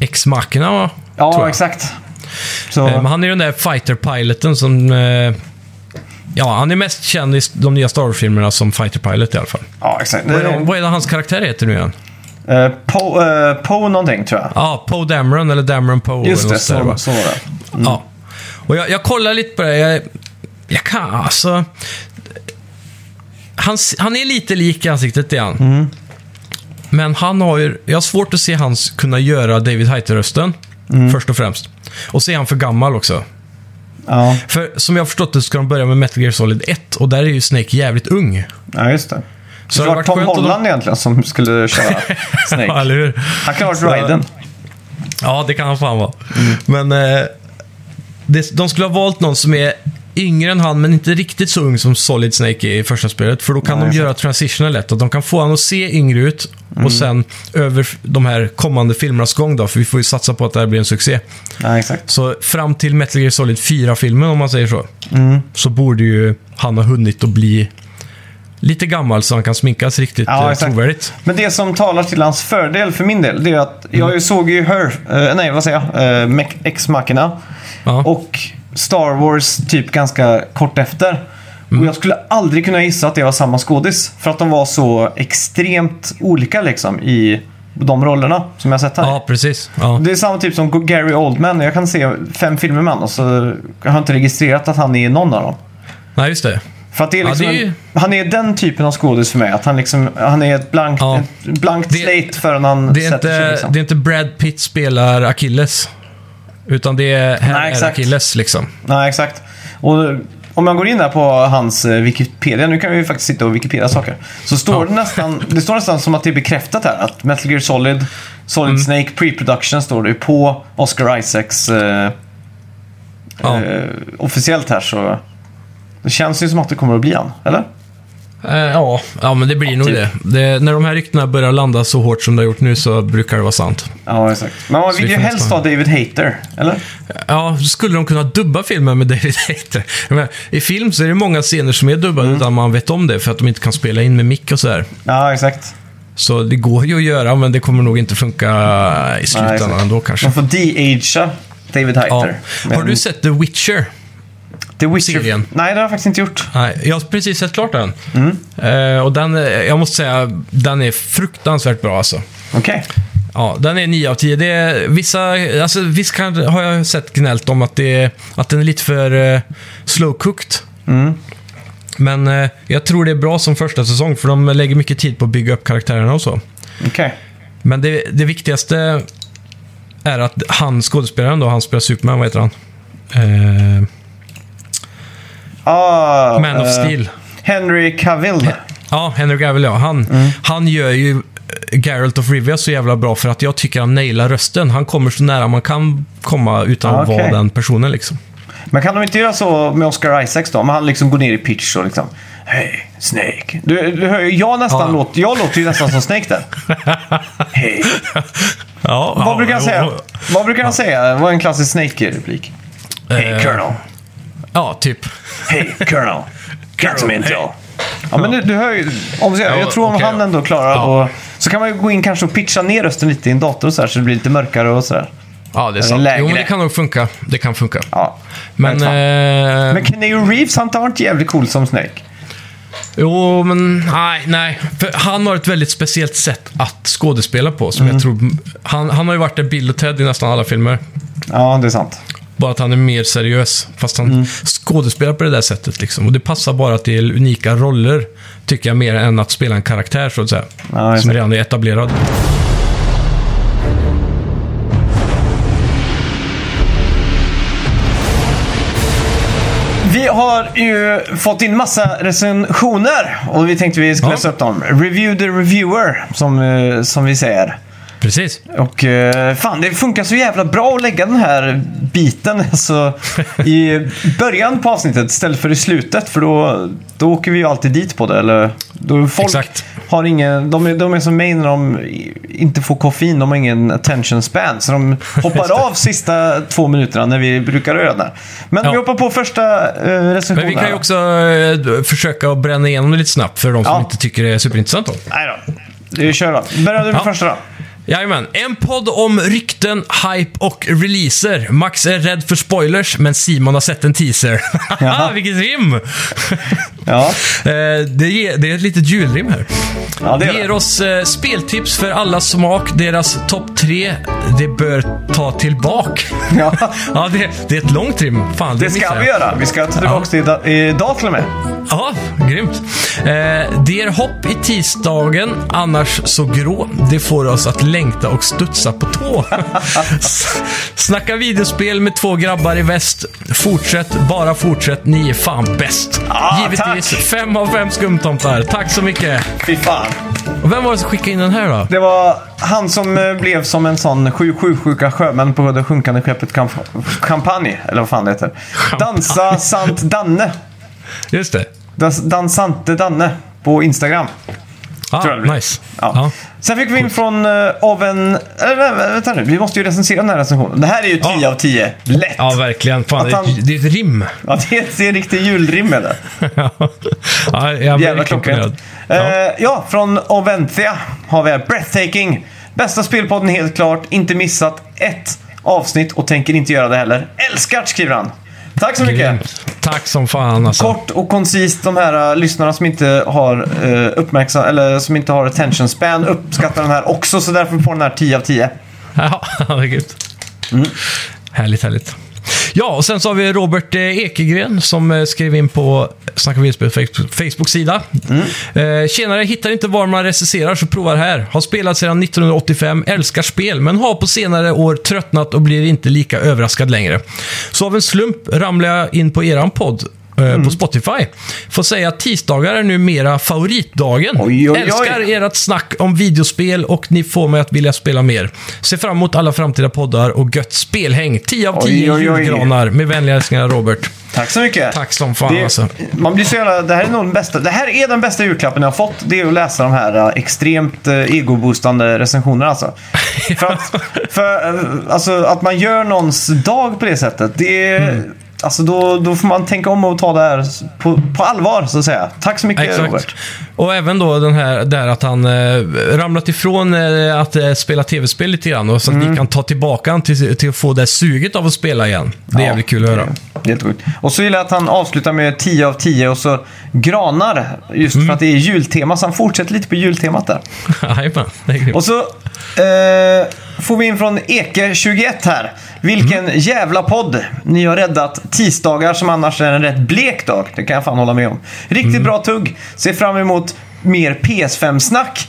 X-Machina, va? Ja, exakt. Så, Eh, Men han är ju den där fighter-piloten som... eh, Ja, han är mest känd i de nya Star Wars-filmerna som fighter-pilot i alla fall. ja, exakt. Vad är, vad är det hans karaktär heter nu igen? eh, Poe eh, Poe någonting tror jag. Ja, Poe Dameron eller Dameron Poe. Just det, så, va? så var det. Ja. Och jag, jag kollar lite på det. Jag, jag kan alltså... Han, han är lite lik i ansiktet igen. Mm. Men han har ju... Jag har svårt att se hans kunna göra David Hayter-rösten. Mm. Först och främst. Och så är han för gammal också. Ja, För som jag har förstått det ska de börja med Metal Gear Solid 1 och där är ju Snake jävligt ung. ja, just det. Så Så det var varit Tom att de- Holland egentligen som skulle köra Ja, Snake. eller hur? Han kan ha varit Raiden. Ja, det kan han fan vara. Men eh, det, de skulle ha valt någon som är yngre än han, men inte riktigt så ung som Solid Snake är i första spelet. För då kan Nej, de göra transitionen lätt. Att de kan få han att se yngre ut och sen över de här kommande filmernas gång då, för vi får ju satsa på att det här blir en succé. Ja, exakt. Så fram till Metal Gear Solid 4-filmen, om man säger så, så borde ju han ha hunnit att bli lite gammal så han kan sminkas riktigt Ja, eh, exakt. trovärdigt. Men det som talar till hans fördel för min del, det är att jag ju såg ju Her, eh, nej vad säger jag, uh, Ex-Machina Ja. och Star Wars typ ganska kort efter. Mm. Och jag skulle aldrig kunna gissa att det var samma skådis. För att de var så extremt olika liksom i de rollerna som jag sett här. ja, precis. Ja. Det är samma typ som Gary Oldman. Jag kan se fem filmer med honom och så har jag inte registrerat att han är i någon av dem. Nej, just det. För att det är Ja, liksom det är ju- en, han är den typen av skådis för mig. Att han, liksom, han är ett blankt, Ja. ett blankt Det- slate förrän han Det är, sätter sig. inte, Liksom. det är inte Brad Pitt spelar Achilles. Utan det är, här är. Achilles liksom. Nej, exakt. Och om man går in där på hans eh, Wikipedia, nu kan vi ju faktiskt sitta och Wikipedia saker. Så står Ja. det nästan, det står nästan som att det är bekräftat här. Att Metal Gear Solid, Solid Mm. Snake Pre-Production står det på Oscar Isaacs eh, Ja. eh, officiellt här. Så det känns ju som att det kommer att bli han, eller? Eh, ja, ja, men det blir nog typ. det. det. När de här ryktena börjar landa så hårt som det har gjort nu så brukar det vara sant. Ja, exakt. Men man vill vi ju helst ha David Hater, eller? Ja, skulle de kunna dubba filmen med David Hayter? Jag menar, I film så är det många scener som är dubbade Mm. utan man vet om det för att de inte kan spela in med mick och sådär. Ja, exakt. Så det går ju att göra, men det kommer nog inte funka i slutändan exakt. ändå kanske. Man får de-agea David Ja. Hater. Har du sett The Witcher? The Witcher? serien? Nej, det har jag faktiskt inte gjort. Nej, jag har precis sett klart den. Mm. Eh, och den, eh, jag måste säga, den är fruktansvärt bra alltså. Okej. Ja, den är 9 av 10. Det är vissa, alltså visst kan, har jag sett gnällt om att, det, är- att den är lite för uh, slow-cooked. Mm. Men eh, jag tror det är bra som första säsong, för de lägger mycket tid på att bygga upp karaktärerna och så. Okej. Men det, det viktigaste är att han, skådespelaren då, han spelar Superman, vad heter han? Eh, Ah, Man of eh, Steel. Henry Cavill. Ja, Henry Cavill ja. Han, Mm. han gör ju eh, Geralt of Rivia så jävla bra för att jag tycker han nailar rösten. Han kommer så nära man kan komma utan Ah, att vara den personen liksom. Men kan de inte göra så med Oscar Isaacs då? Om han liksom går ner i pitch och liksom Hej, Snake. Du, du hör ju, jag nästan Ja. låter, jag låter ju nästan som Snake där. Hej. Ja, Vad brukar han säga? Vad brukar han säga? Vad är en klassisk Snake-replik? Hej, Eh, Colonel. Ja, typ. Hej, Colonel. Got some intel. Ja, men du, du hör ju. Om, jag, Ja, jag tror om okej. han ändå klarar Ja. och Så kan man ju gå in kanske och pitcha ner rösten lite i en dator och så här, så det blir lite mörkare och sådär. Ja, det är sant. lägre. Jo, men det kan nog funka. Det kan funka. Ja. Men... Eh, Men Keanu Reeves, han tar inte jävligt cool som Snake. Jo, men nej, nej. För han har ett väldigt speciellt sätt att skådespela på. Som Mm. jag tror... Han, han har ju varit en Bill och Ted i nästan alla filmer. Ja, det är sant. Bara att han är mer seriös. Fast han mm. skådespelar på det där sättet liksom. Och det passar bara till unika roller, tycker jag, mer än att spela en karaktär så att säga. Ja, som redan är etablerad. Vi har ju fått in massa recensioner och vi tänkte vi skulle läsa ja. upp dem. Review the reviewer, som, eh, som vi säger. Precis. Och eh, fan, det funkar så jävla bra att lägga den här biten alltså, i början på avsnittet istället för i slutet. För då, då åker vi ju alltid dit på det. Eller, då folk Exakt. har ingen, de, är, de är som mig när de inte får koffein. De har ingen attention span. Så de hoppar av sista två minuterna när vi brukar göra det. Men Ja. vi hoppar på första eh, recensionen. Men vi kan ju också eh, försöka bränna igenom det lite snabbt för de som Ja. inte tycker det är superintressant. Då. Nej då. Vi kör då. Börjar du med Ja. första då? Jajamän. En podd om rykten, hype och releaser. Max är rädd för spoilers, men Simon har sett en teaser. Jaha. Vilket rim! Ja, Eh, det, ger, det är ett litet julrim här. ja det Det ger det. oss eh, speltips för alla smak. Deras topp tre, det bör ta tillbaka. Ja. ja, det, det är ett långt rim. Fan, Det ska missade vi göra. Vi ska ta tillbaka det idag, idag till och med. Ja, grymt. Eh, det är hopp i tisdagen, annars så grå. Det får oss att längta och studsa på tå. Snacka videospel med två grabbar i väst. Fortsätt, bara fortsätt. Ni är fan bäst. Ah, Givetvis tack. fem av fem skumtomtar. Tack så mycket. Fy fan. Och vem var det som skickade in den här då? Det var han som eh, blev som en sån sju sjuka sjömän på det sjunkande skeppet Champagne, eller vad fan det heter. Champagne. Dansa sant Danne. Just det. Dans, dansante Danne på Instagram. Ah, Tror nice. Ja. Ja. Sen fick vi in från uh, av en... Eller nej, vänta nu, vi måste ju recensera den här recensionen. Det här är ju 10 Ja. av 10. Lätt! Ja, verkligen. Fan, han- är- det är ett rim. Ja, det, är, det är en riktig julrim med det. ja, jag Jävla klockrent. imponerad. Ja. Ja. ja, från Oventhia har vi här Breathtaking. Bästa spelpodden helt klart. Inte missat ett avsnitt och tänker inte göra det heller. Älskar skriver han. Tack så mycket. Grymt. Tack som fan alltså. Kort och koncist, de här uh, lyssnarna som inte har uh, uppmärksam eller som inte har attention span uppskattar den här också, så därför får den här 10 av 10. Ja, är grymt. Härligt, härligt. Ja, och sen så har vi Robert eh, Ekegren som eh, skrev in på Snacka Facebook- Facebook-sida. Eh, tjenare, hittar inte var man recenserar så provar här. Har spelat sedan 1985, älskar spel, men har på senare år tröttnat och blir inte lika överraskad längre. Så av en slump ramlade jag in på eran podd eh, på Spotify. Får säga att tisdagar är nu mera favoritdagen. Oj, oj, oj. Älskar ert snack om videospel och ni får mig att vilja spela mer. Ser fram emot alla framtida poddar och gött spelhäng. 10 av 10 Oj, oj, oj. julgranar. Med vänliga hälsningar Robert. Tack så mycket. Tack som fan det, alltså. Man blir så jävla, det här är nog den bästa. Det här är den bästa julklappen jag har fått. Det är att läsa de här uh, extremt uh, egoboostande recensionerna alltså. för att, för, alltså att man gör någons dag på det sättet. Det är, Mm. Alltså då, då får man tänka om och ta det här på, på allvar så att säga. Tack så mycket Robert. Exakt. Och även då den här där att han eh, ramlat ifrån eh, att eh, spela tv-spel lite grann. Och så att Mm. vi kan ta tillbaka han till, till att få det suget av att spela igen. Det är Ja, jävligt kul att höra. Det är helt sjukt. Och så gillar jag att han avslutar med 10 av 10 och så granar. Just Mm. för att det är jultema. Så han fortsätter lite på jultemat där. Jajamän, det är grymt. Och så eh, får vi in från Eke21 här. Vilken Mm. jävla podd! Ni har räddat tisdagar som annars är en rätt blek dag. Det kan jag fan hålla med om. Riktigt Mm. bra tugg. Ser fram emot mer PS5-snack.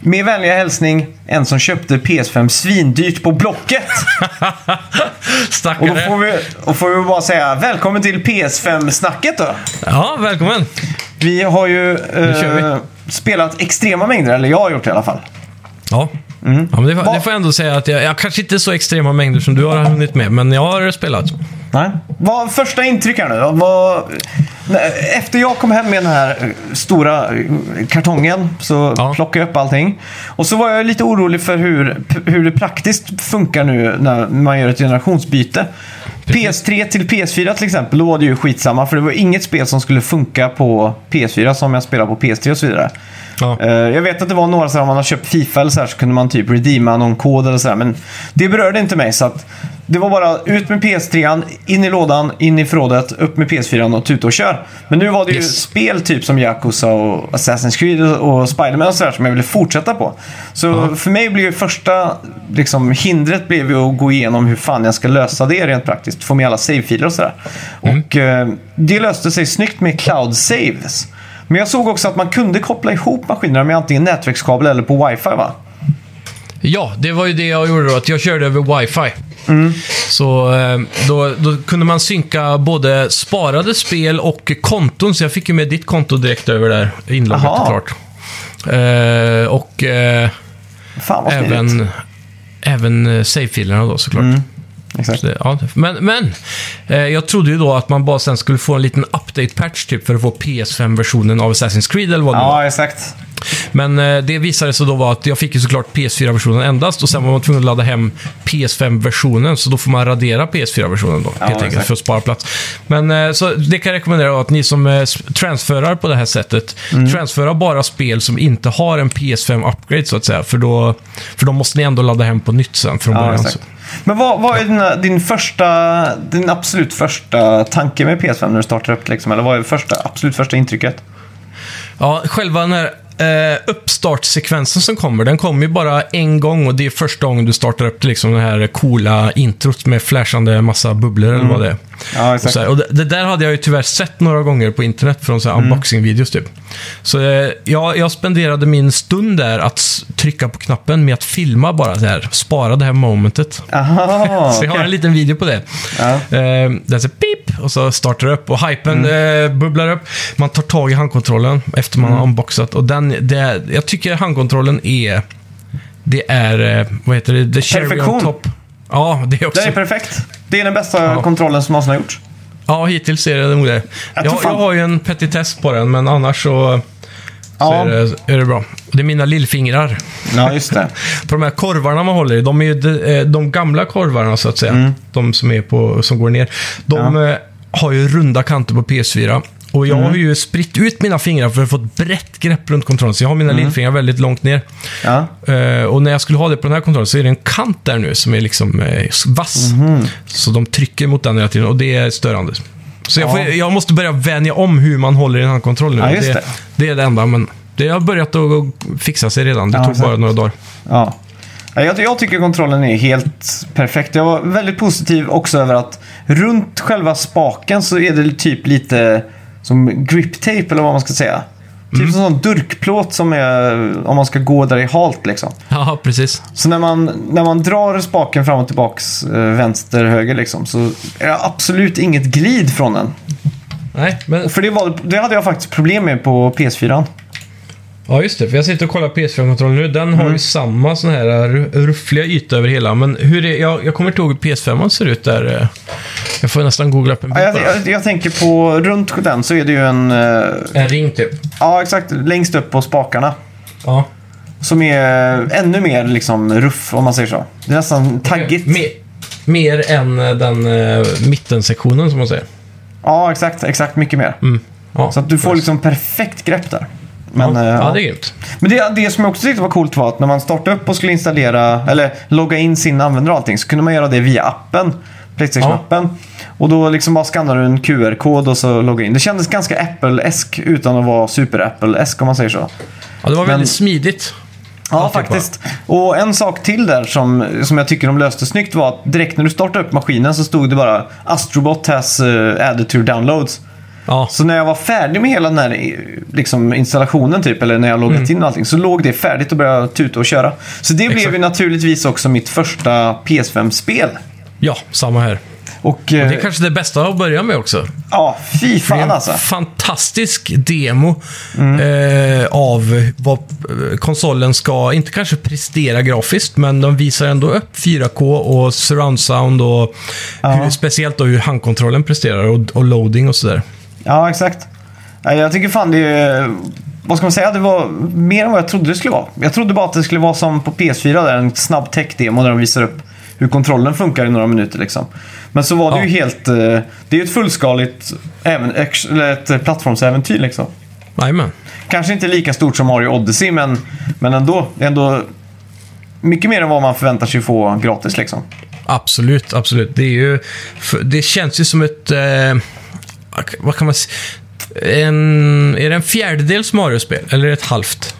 Med vänliga hälsning, en som köpte PS5 svindyrt på Blocket. Och då Stackare. får vi, och får vi bara säga välkommen till PS5-snacket då. Ja, välkommen. Vi har ju eh, spelat extrema mängder, eller jag har gjort det i alla fall. Ja. Ja men det, får- Vad- det får jag ändå säga att jag, jag kanske inte så extrema mängder som du har hunnit med, men jag har spelat. Nej. Vad första intryck här nu? Vad, nej, efter jag kom hem med den här eh, stora eh, kartongen så Ja. plockade jag upp allting. Och så var jag lite orolig för hur, hur det praktiskt funkar nu när man gör ett generationsbyte. PS3 till PS4 till exempel, då var det ju skitsamma för det var inget spel som skulle funka på PS4 som jag spelar på PS3 och så vidare. Ja. Eh, Jag vet att det var några så här, om man har köpt Fifa eller så här så kunde man typ redeema någon kod eller så här, men det berörde inte mig så att det var bara ut med PS3, in i lådan, in i förrådet, upp med PS4 och tuta och kör. Men nu var det ju Yes. spel typ som Yakuza och Assassin's Creed och Spider-Man och sådär som jag ville fortsätta på. Så för mig blev ju första liksom, hindret blev ju att gå igenom hur fan jag ska lösa det rent praktiskt. Få med alla save-filer och sådär. Och eh, det löste sig snyggt med cloud saves. Men jag såg också att man kunde koppla ihop maskinerna med antingen nätverkskabel eller på wifi va? Ja, det var ju det jag gjorde då, att jag körde över wifi. Så eh, då, då kunde man synka både sparade spel och konton, så jag fick ju med ditt konto direkt över där, inloggat Aha. och klart. Eh, och eh, Fan vad även, även save-filerna då såklart. Exakt. Det- Ja, men men eh, jag trodde ju då att man bara sen skulle få en liten update-patch typ för att få PS5-versionen av Assassin's Creed eller vad det var. Ja, exakt. Men eh, det visade sig då vara att jag fick ju såklart PS4-versionen endast och sen var man tvungen att ladda hem PS5-versionen så då får man radera PS4-versionen då, Ja, helt enkelt, för att spara plats. Men eh, så det kan jag rekommendera att ni som eh, transferar på det här sättet, Mm. transfera bara spel som inte har en PS5-upgrade så att säga, för då, för då måste ni ändå ladda hem på nytt sen från Ja, början. exakt. Men vad, vad är dina, din första, din absolut första tanke med PS5 när du startar upp liksom? Eller vad är första, absolut första intrycket? Ja, själva den här eh, uppstartsekvensen som kommer, den kommer ju bara en gång och det är första gången du startar upp liksom det här coola introt med flashande massa bubblor eller vad det är. Ja, Och, exakt. här, och det, det där hade jag ju tyvärr sett några gånger på internet från så här unboxing-videos typ. Så eh, jag, jag spenderade min stund där att trycka på knappen med att filma bara så här, spara det här momentet. Aha, Så jag har en liten video på det. Ja. Eh, säger pip och så startar det upp och hypen Mm. eh, bubblar upp. Man tar tag i handkontrollen efter man har unboxat och den, det, jag tycker handkontrollen är, det är, eh, vad heter det, the cherry Perfektion. on top. Ja, det är också. Det är perfekt. Det är den bästa Ja. kontrollen som någonsin har gjorts. Ja, hittills är det nog det. Jag Jag, jag har ju en petitess på den, men annars så, så Ja. är, det, är det bra. Det är mina lillfingrar. Ja, just det. På de här korvarna man håller i, de är ju de, eh, de gamla korvarna så att säga. Mm. De som, är på, som går ner. De eh, har ju runda kanter på PS4. Och jag Mm. har ju spritt ut mina fingrar för att få ett brett grepp runt kontrollen. Så jag har mina Mm. lillfingrar väldigt långt ner. Ja. Eh, och när jag skulle ha det på den här kontrollen så är det en kant där nu som är liksom eh, vass. Mhm. Så de trycker mot den hela tiden och det är störande. Så jag, får, Ja. jag måste börja vänja om hur man håller i en handkontroll nu. Ja, just det, det. är det enda, men det har börjat att fixa sig redan. Det Ja, tog bara några dagar. Ja. Ja, Jag, jag tycker kontrollen är helt perfekt. Jag var väldigt positiv också över att runt själva spaken så är det typ lite som grip tape eller vad man ska säga. Typ en sån durkplåt som är om man ska gå där i halt liksom. Ja, precis. Så när man, när man drar spaken fram och tillbaks eh, vänster, höger liksom så är det absolut inget glid från den. Nej, men... För det, var, det hade jag faktiskt problem med på PS4. Ja, just det. För jag sitter och kollar PS5-kontrollen nu. Den Mm. har ju samma sån här ru- ruffliga yta över hela. Men hur är... Jag, jag kommer inte ihåg hur PS5 ser ut där. eh. Jag får nästan googla upp en Ja, bild jag, jag, jag tänker på runt den så är det ju en... eh, En ring typ. Ja, exakt. Längst upp på spakarna. Ja. Som är ännu mer liksom ruff om man säger så. Det är nästan taggigt. Mer, mer än eh, den uh, mittensektionen som man säger. Ja, exakt. Exakt mycket mer. Mm. Ja. Så att du får liksom perfekt grepp där. Men, ja, eh, ja, ja. det är grymt. Men det, det som jag också tyckte var coolt var att när man startade upp och skulle installera, eller logga in sin användare och allting, så kunde man göra det via appen. Playstation-appen. Och då liksom bara skannar du en QR-kod och så loggar in. Det kändes ganska Apple-esk utan att vara super-Apple-esk om man säger så. Ja, det var Men- väldigt smidigt. Ja, Ja, faktiskt. Och en sak till där som, som jag tycker de löste snyggt var att direkt när du startade upp maskinen så stod det bara Astrobot has uh, added to downloads. Ja, Så när jag var färdig med hela den här eh, liksom, installationen typ, eller när jag loggat Mm. in och allting, så låg det färdigt och började tuta och köra. Så det blev Exakt. ju naturligtvis också mitt första PS5-spel. ja samma här. Och, eh, Det är kanske det bästa att börja med också. ja, fy Det är fan en alltså. fantastisk demo Mm. eh, av vad eh, konsolen ska, inte kanske prestera grafiskt, men de visar ändå upp 4K och surround sound och hur, speciellt då hur handkontrollen presterar och, och loading och sådär. Ja, exakt. Ja, Jag tycker fan det är... Vad ska man säga? Det var mer än vad jag trodde det skulle vara. Jag trodde bara att det skulle vara som på PS4 där, en snabb tech-demo där de visar upp hur kontrollen funkar i några minuter liksom. Men så var det Ja. ju helt... eh, Det är ju ett fullskaligt även, ett plattformsäventyr liksom. Jajamän. Kanske inte lika stort som Mario Odyssey, men, men ändå. Ändå mycket mer än vad man förväntar sig få gratis liksom. Absolut, absolut. Det, är ju, det känns ju som ett... Eh, vad kan man? En, är det en fjärdedels Mario-spel? Eller ett halvt?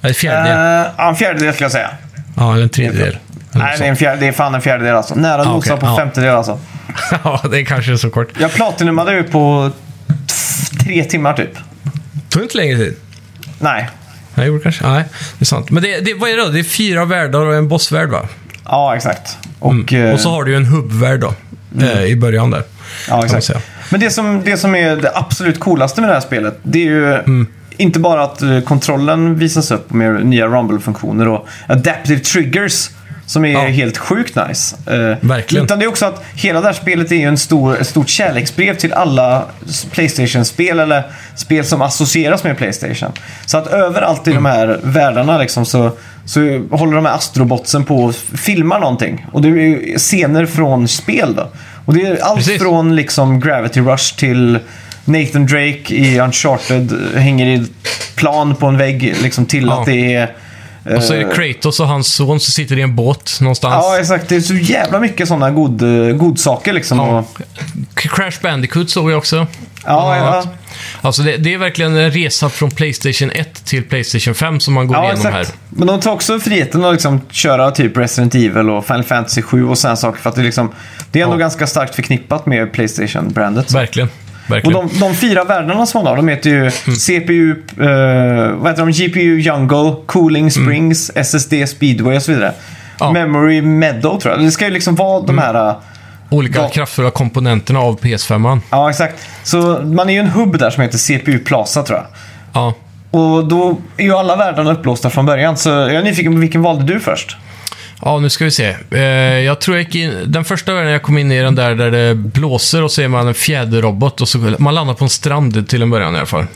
Nej, fjärdedel. Uh, ja, en fjärdedel skulle jag säga. ja, eller en tredjedel. Eller Nej, det är, en fjärde, det är fan en fjärdedel alltså. Nära Ah, okej, på ja. femtedel alltså. ja, det är kanske är så kort. Jag platinumade ju på tre timmar typ. Tog inte längre tid. Nej. Nej, gjorde kanske. Nej, det är sant. Men det, det, vad är det då? Det är fyra världar och en bossvärld, va? Ja, exakt. Och, eh, Och så har du ju en hubbvärld då, eh, i början där. Ja, exakt. Men det som, det som är det absolut coolaste med det här spelet, det är ju Mm. inte bara att eh, kontrollen visas upp med nya rumble-funktioner och adaptive triggers, som är Ja. helt sjukt nice. Eh, Verkligen. Utan det är också att hela det här spelet är ju en stor, ett stort kärleksbrev till alla Playstation-spel eller spel som associeras med Playstation. Så att överallt i de här världarna liksom så, så håller de här astrobotsen på och filmar någonting. Och det är ju scener från spel då. Och det är allt Precis. från liksom Gravity Rush till Nathan Drake i Uncharted eh, hänger i plan på en vägg liksom till Ja. att det är... Och så är eh, det Kratos och hans son som sitter i en båt någonstans. Ja, exakt. Det är så jävla mycket sådana god, eh, godsaker liksom. Ja. Och, Crash Bandicoot såg vi också. ja, ja. Alltså det, det är verkligen en resa från Playstation 1 till Playstation 5 som man går ja igenom exakt. här. Men de tar också friheten att liksom köra typ Resident Evil och Final Fantasy 7 och sådana saker. För att det, liksom, det är ändå Ja. ganska starkt förknippat med Playstation-brandet. Verkligen. Och Verkligen. de, de fyra världarna som man har, de heter ju CPU, eh, vad heter de? GPU Jungle, Cooling Springs, SSD Speedway och så vidare. Ja. Memory Meadow tror jag. Det ska ju liksom vara de här... eh, Olika Ja. kraftfulla komponenterna av PS5. Ja, exakt. Så man är ju en hubb där som heter CPU Plaza tror jag. Ja. Och då är ju alla världarna upplåsta från början. Så jag är nyfiken på vilken valde du först? Ja, nu ska vi se. Eh, jag tror jag gick in... Den första världen jag kom in i är den där där det blåser och så är man en fjäderrobot och så man landar på en strand till en början i alla fall.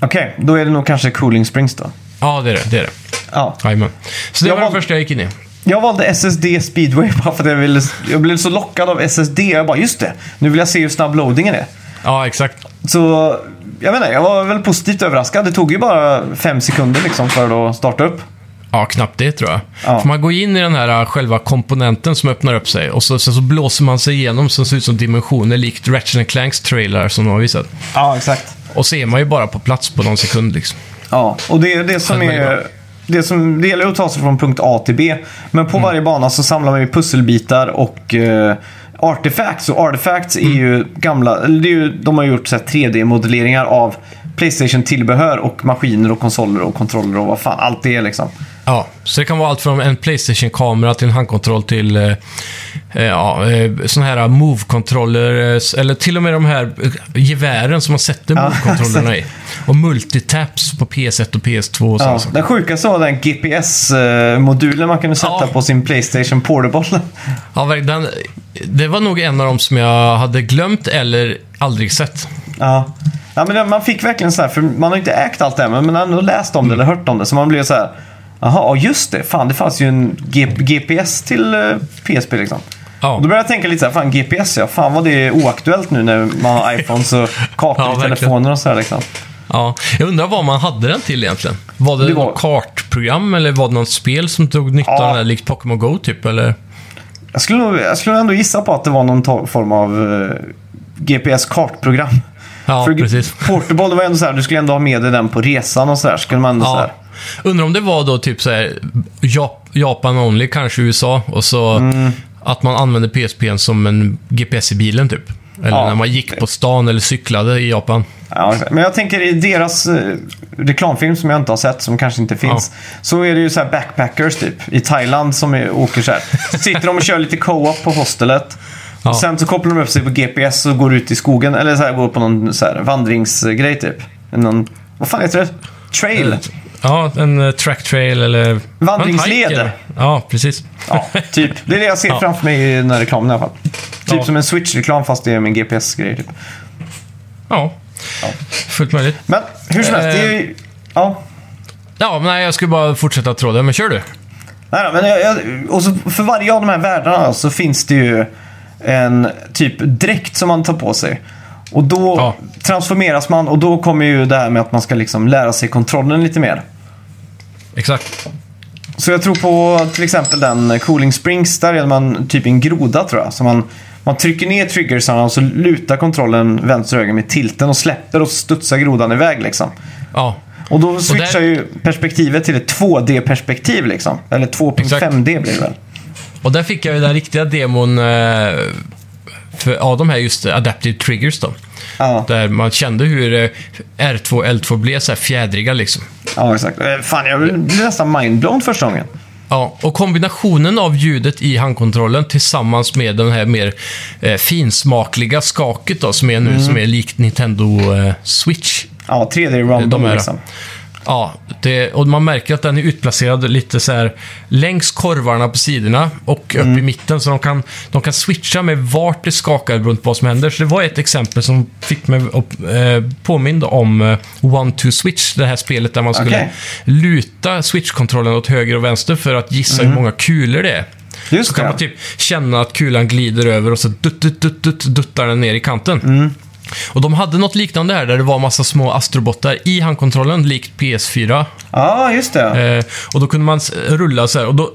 Okej, då är det nog kanske Cooling Springs då. Ja, det är det. det, är det. Ja. Jajamän. Så det Jag var den första jag gick in i. Jag valde SSD Speedway bara för att jag, ville, jag blev så lockad av SSD. Jag bara, just det, nu vill jag se hur snabb loadingen är. Ja, exakt. Så, jag inte, jag var väl positivt överraskad. Det tog ju bara fem sekunder liksom för att starta upp. Ja, knappt det tror jag. Ja. För man går in i den här äh, själva komponenten som öppnar upp sig och så, sen så blåser man sig igenom som ser ut som dimensioner likt Ratchet Clanks trailer som de har visat. Ja, exakt. Och så är man ju bara på plats på någon sekund liksom. Ja, och det är det som är... Det, som, det gäller att ta sig från punkt A till B. Men på varje bana så samlar man ju pusselbitar och eh, artifacts. Och artifacts är ju gamla... Det är ju, de har gjort så här 3D-modelleringar av Playstation-tillbehör och maskiner och konsoler och kontroller och vad fan allt det är liksom. Ja, så det kan vara allt från en Playstation-kamera till en handkontroll till eh, eh, ja, eh, såna här Move-kontroller, eh, eller till och med de här gevären som man sätter Move-kontrollerna i. Och multitaps på PS1 och PS2 och Ja, saker. den sjukaste var den GPS-modulen man kunde sätta Ja. på sin Playstation Portable. Ja, den, det var nog en av dem som jag hade glömt eller aldrig sett. Ja. ja men man fick verkligen så här, för man har inte ägt allt det här, men man har ändå läst om det eller hört om det. Så man blev så här, jaha, ja, just det, fan det fanns ju en G- GPS till eh, PSP liksom. Ja. Och då började jag tänka lite så här, fan GPS ja, fan vad det är oaktuellt nu när man har iPhones och kartor Ja, i verkligen. telefoner och så här liksom. Ja, jag undrar vad man hade den till egentligen. Var det, Det var- något kartprogram eller var det något spel som tog nytta Ja. av den här, likt Pokémon Go typ? Eller? Jag skulle, nog, jag skulle ändå gissa på att det var någon form av eh, GPS-kartprogram. Ja, För precis. Portable, det var ändå så här, du skulle ändå ha med dig den på resan och så där. Skulle man ändå så Ja. här. Undrar om det var då typ så här, Jap Japan only, kanske USA, och så Mm. att man använde PSPn som en GPS i bilen typ. Eller Ja. när man gick på stan eller cyklade i Japan. Ja, men jag tänker i deras eh, reklamfilm som jag inte har sett, som kanske inte finns, så är det ju så här backpackers typ i Thailand som är, åker så här. Så sitter de och kör lite co-op på hostelet. Ja. Och sen så kopplar de upp sig på GPS och går ut i skogen, eller så här, går på någon så här vandringsgrej typ. Någon, vad fan heter det? Trail? Ja, en uh, track trail eller... Vandringsled. Ja, precis. Ja, typ. Det är det jag ser Ja. framför mig i den här reklamen i alla fall. Typ Ja. som en Switch-reklam fast det är med en GPS-grej. Typ. Ja, fullt möjligt. Men hur som helst, det är ju... Ja. Ja, men nej, jag skulle bara fortsätta tråden, men kör du. Nej, men jag, jag, och så för varje av de här världarna så finns det ju en typ dräkt som man tar på sig. Och då Ja. transformeras man och då kommer ju det här med att man ska liksom lära sig kontrollen lite mer. Exakt. Så jag tror på till exempel den Cooling Springs, där är man typ en groda tror jag. Så man, man trycker ner triggersarna och så lutar kontrollen vänster och höger med tilten och släpper och studsar grodan iväg liksom. Ja, Och då switchar där- ju perspektivet till ett 2D-perspektiv liksom. Eller 2.5D blir det väl. och där fick jag ju den riktiga demon eh, för, av de här just Adaptive Triggers då. Ja. Där man kände hur eh, R2 och L2 blev så här fjädriga liksom. Ja, exakt. Eh, Fan, jag blev nästan mindblown första gången. Ja, och kombinationen av ljudet i handkontrollen tillsammans med den här mer eh, finsmakliga skaket då, som är nu, som är likt Nintendo eh, Switch. Ja, 3D-rumble De är- liksom. Ja, det, och man märker att den är utplacerad lite så här längs korvarna på sidorna och upp i mitten. Så de kan, de kan switcha med vart det skakar runt vad som händer. Så det var ett exempel som fick mig att eh, påminna om eh, One-Two-Switch. Det här spelet där man skulle Okej. luta switch-kontrollen åt höger och vänster för att gissa hur många kulor det är. Just Så kan det. man typ känna att kulan glider över och så dutt, dutt, dutt, dutt, duttar den ner i kanten. Mm. Och de hade något liknande här där det var massa små astrobotar i handkontrollen, likt PS4. Ja, just det. Eh, och då kunde man rulla så här. Och då,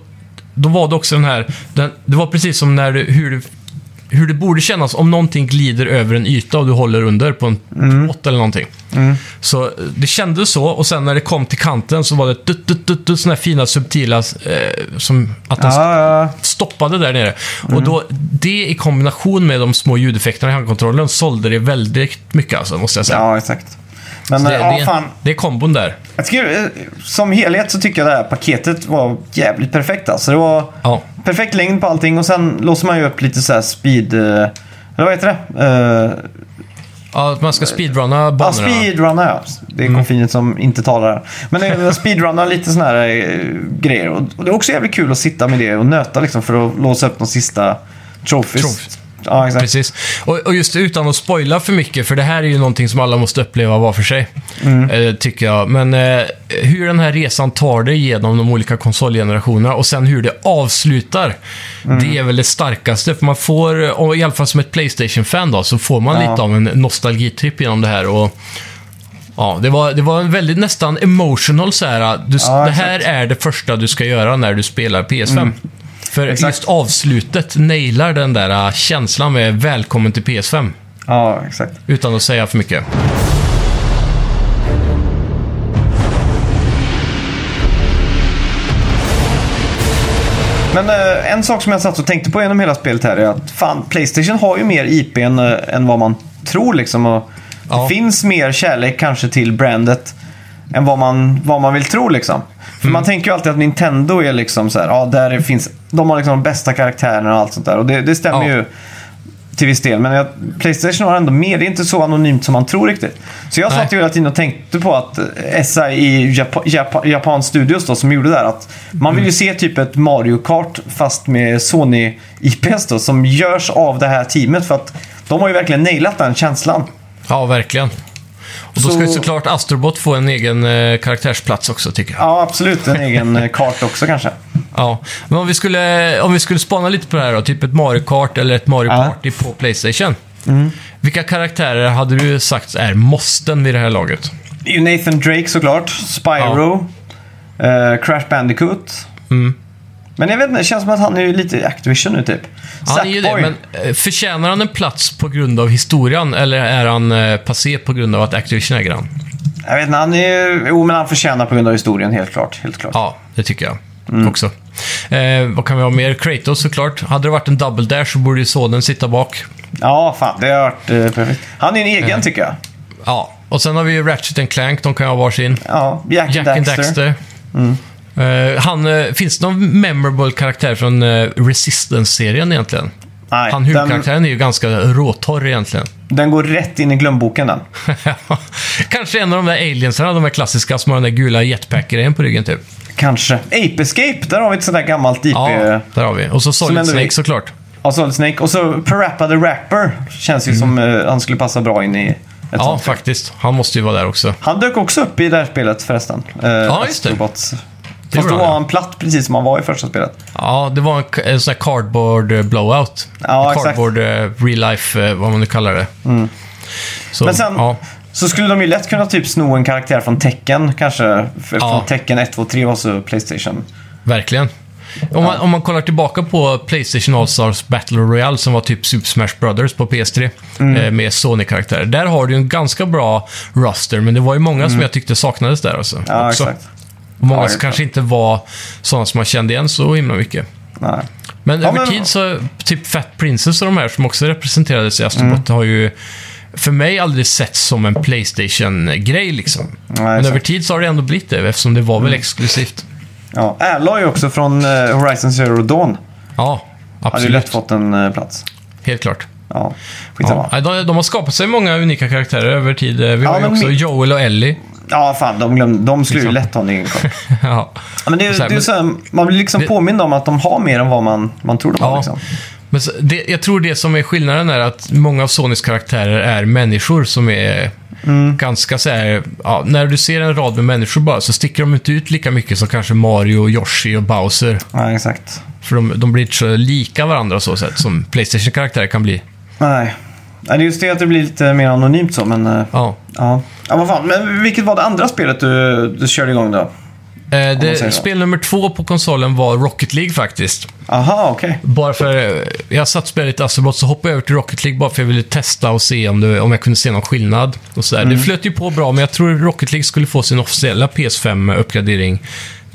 då var det också den här... Den, det var precis som när du, hur, det, hur det borde kännas om någonting glider över en yta och du håller under på en Mm. plåt eller någonting. Så eh, det kändes så och sen när det kom till kanten så var det dutt, dutt, dutt, dutt, såna här fina subtila... Eh, som att den Ja, ja. stoppade där nere. Och Mm. då, det i kombination med de små ljudeffekterna i handkontrollen sålde det väldigt mycket alltså, måste jag säga. ja, exakt. Men Så det, ja, det, fan. det är kombon där. Tycker, eh, som helhet så tycker jag det här paketet var jävligt perfekt. Alltså. Det var Ja. perfekt längd på allting och sen låser man ju upp lite så här speed... eh, Eller vad heter det? Uh, Ja, att man ska speedrunna ja, banorna. speedrunna ja. Det är Mm. konfinet som inte talar. Men det är speedrunna lite sådana här eh, grejer. Och det är också jävligt kul att sitta med det och nöta liksom för att låsa upp de sista trophies. Trophies. Ja, exakt. Precis. Och, och just utan att spoila för mycket, för det här är ju någonting som alla måste uppleva var för sig. Eh, tycker jag. Men eh, hur den här resan tar dig genom de olika konsolgenerationerna och sen hur det avslutar. Det är väl det starkaste. För man får, och i alla fall som ett Playstation-fan då, så får man Ja. lite av en nostalgitripp genom det här. Och, Ja, det var, det var en väldigt nästan emotional så här. Du, Ja, det här är det första du ska göra när du spelar PS5. För Exakt. just avslutet nailar den där äh, känslan med välkommen till PS5. Ja, exakt. Utan att säga för mycket. Men eh, en sak som jag satt och tänkte på genom hela spelet här är att fan, Playstation har ju mer IP än, eh, än vad man tror liksom. Och Ja. Det finns mer kärlek kanske till brandet än vad man, vad man vill tro liksom. För man tänker ju alltid att Nintendo är liksom så här, ja där finns, de har liksom de bästa karaktärerna och allt sånt där. Och det, det stämmer Ja. ju till viss del. Men jag, Playstation har ändå mer, det är inte så anonymt som man tror riktigt. Så jag Nej. satt ju hela tiden och tänkte på att eh, SI i Japan, Japan, Japan Studios då, som gjorde det här, att man vill ju se typ ett Mario Kart fast med Sony IPs då, som görs av det här teamet för att de har ju verkligen nailat den känslan. Ja, verkligen. Och då ska Så- ju såklart Astrobot få en egen eh, karaktärsplats också, tycker jag. Ja, absolut. En egen eh, kart också kanske. Ja. Men om vi, skulle, om vi skulle spana lite på det här då, typ ett Mario Kart eller ett Mario Ja. Mm. Party på Playstation. Vilka karaktärer hade du sagt är måsten vid det här laget? Nathan Drake såklart. Spyro. eh, Crash Bandicoot. Mm. Men jag vet inte, det känns som att han är lite i Activision nu typ. Han är ju det, men eh, förtjänar han en plats på grund av historien eller är han eh, passé på grund av att Activision äger han? Jag vet inte, han är Jo, men han förtjänar på grund av historien, helt klart. Helt klart. Ja, det tycker jag Mm. också. Eh, vad kan vi ha mer? Kratos såklart. Hade det varit en double dash så borde ju sonen sitta bak. Ja, fan. Det har varit eh, perfekt. Han är en egen tycker jag. Ja, och sen har vi ju Ratchet and Clank, de kan ju ha varsin. Ja, Jack, Jack and Daxter. Eh, han, eh, finns det någon memorable karaktär från uh, Resistance-serien egentligen? Nej, Han den, huvudkaraktären är ju ganska råtorr egentligen. den går rätt in i glömboken den. Kanske en av de där aliensarna, de där klassiska som har den där gula jetpack-grejen på ryggen typ. Kanske. Ape Escape, där har vi ett sånt där gammalt IP. Ja, där har vi. Och så Solid Snake är- såklart. Ja, Solid Snake. Och så Parappa the Rapper. Känns ju som eh, han skulle passa bra in i ett Ja, faktiskt. Han måste ju vara där också. Han dök också upp i det här spelet förresten. Eh, Ja, just det. Astrobots. Det Fast då var han, platt precis som han var i första spelet. Ja, det var en, en sån här cardboard eh, blowout. Ja, exakt. cardboard eh, real life, eh, vad man nu kallar det. Så, Men sen ja. så skulle de ju lätt kunna typ sno en karaktär från Tekken kanske. För Ja. Från Tekken 1, 2, 3 var så Playstation. Verkligen. Om, man, om man kollar tillbaka på Playstation All-Stars Battle Royale som var typ Super Smash Brothers på PS3 Mm. eh, med Sony-karaktärer. Där har du en ganska bra roster, men det var ju många som jag tyckte saknades där alltså, Mm. Ja, också. exakt. Och många Ja, som kanske inte var sådana som man kände igen så himla mycket. Nej. Men Ja, över men- tid så, typ Fat Princess och de här som också representerades i Astrobot Mm. har ju för mig aldrig setts som en Playstation-grej liksom. Men exakt. Mm. över tid så har det ändå blivit det eftersom det var väl exklusivt. Ja, Alloy också från eh, Horizon Zero Dawn. Ja, Hade ju absolut. lätt fått en eh, plats. Helt klart. Ja, skitsamma. Ja. Ja. De, de har skapat sig många unika karaktärer över tid. Vi Ja, har ju också min- Joel och Ellie. fan, de, glöm, de skulle ju Liksom. lätt egen koll. ja. Ja, men det, är- Så här, det är men- så här, man blir liksom Det- påmind om att de har mer än vad man, man tror de har. Ja. Liksom. Men så, det, jag tror det som är skillnaden är att många av Sonys karaktärer är människor som är Mm. ganska så här, ja, När du ser en rad med människor bara så sticker de inte ut lika mycket som kanske Mario, Yoshi och Bowser. Ja, exakt. För de, de blir inte så lika varandra så sätt som Playstation-karaktärer kan bli. Nej. Nej, det är just det att det blir lite mer anonymt så, men... eh, Ja. Ja, ja vad fan. Men vilket var det andra spelet du, du körde igång då? Eh, säger det, så. spel nummer två på konsolen var Rocket League faktiskt. Aha, okej. Bara för eh, jag satt och spelade lite Astrobot så hoppade jag över till Rocket League bara för jag ville testa och se om, det, om jag kunde se någon skillnad. Och sådär. Mm. Det flöt ju på bra, men jag tror Rocket League skulle få sin officiella PS5-uppgradering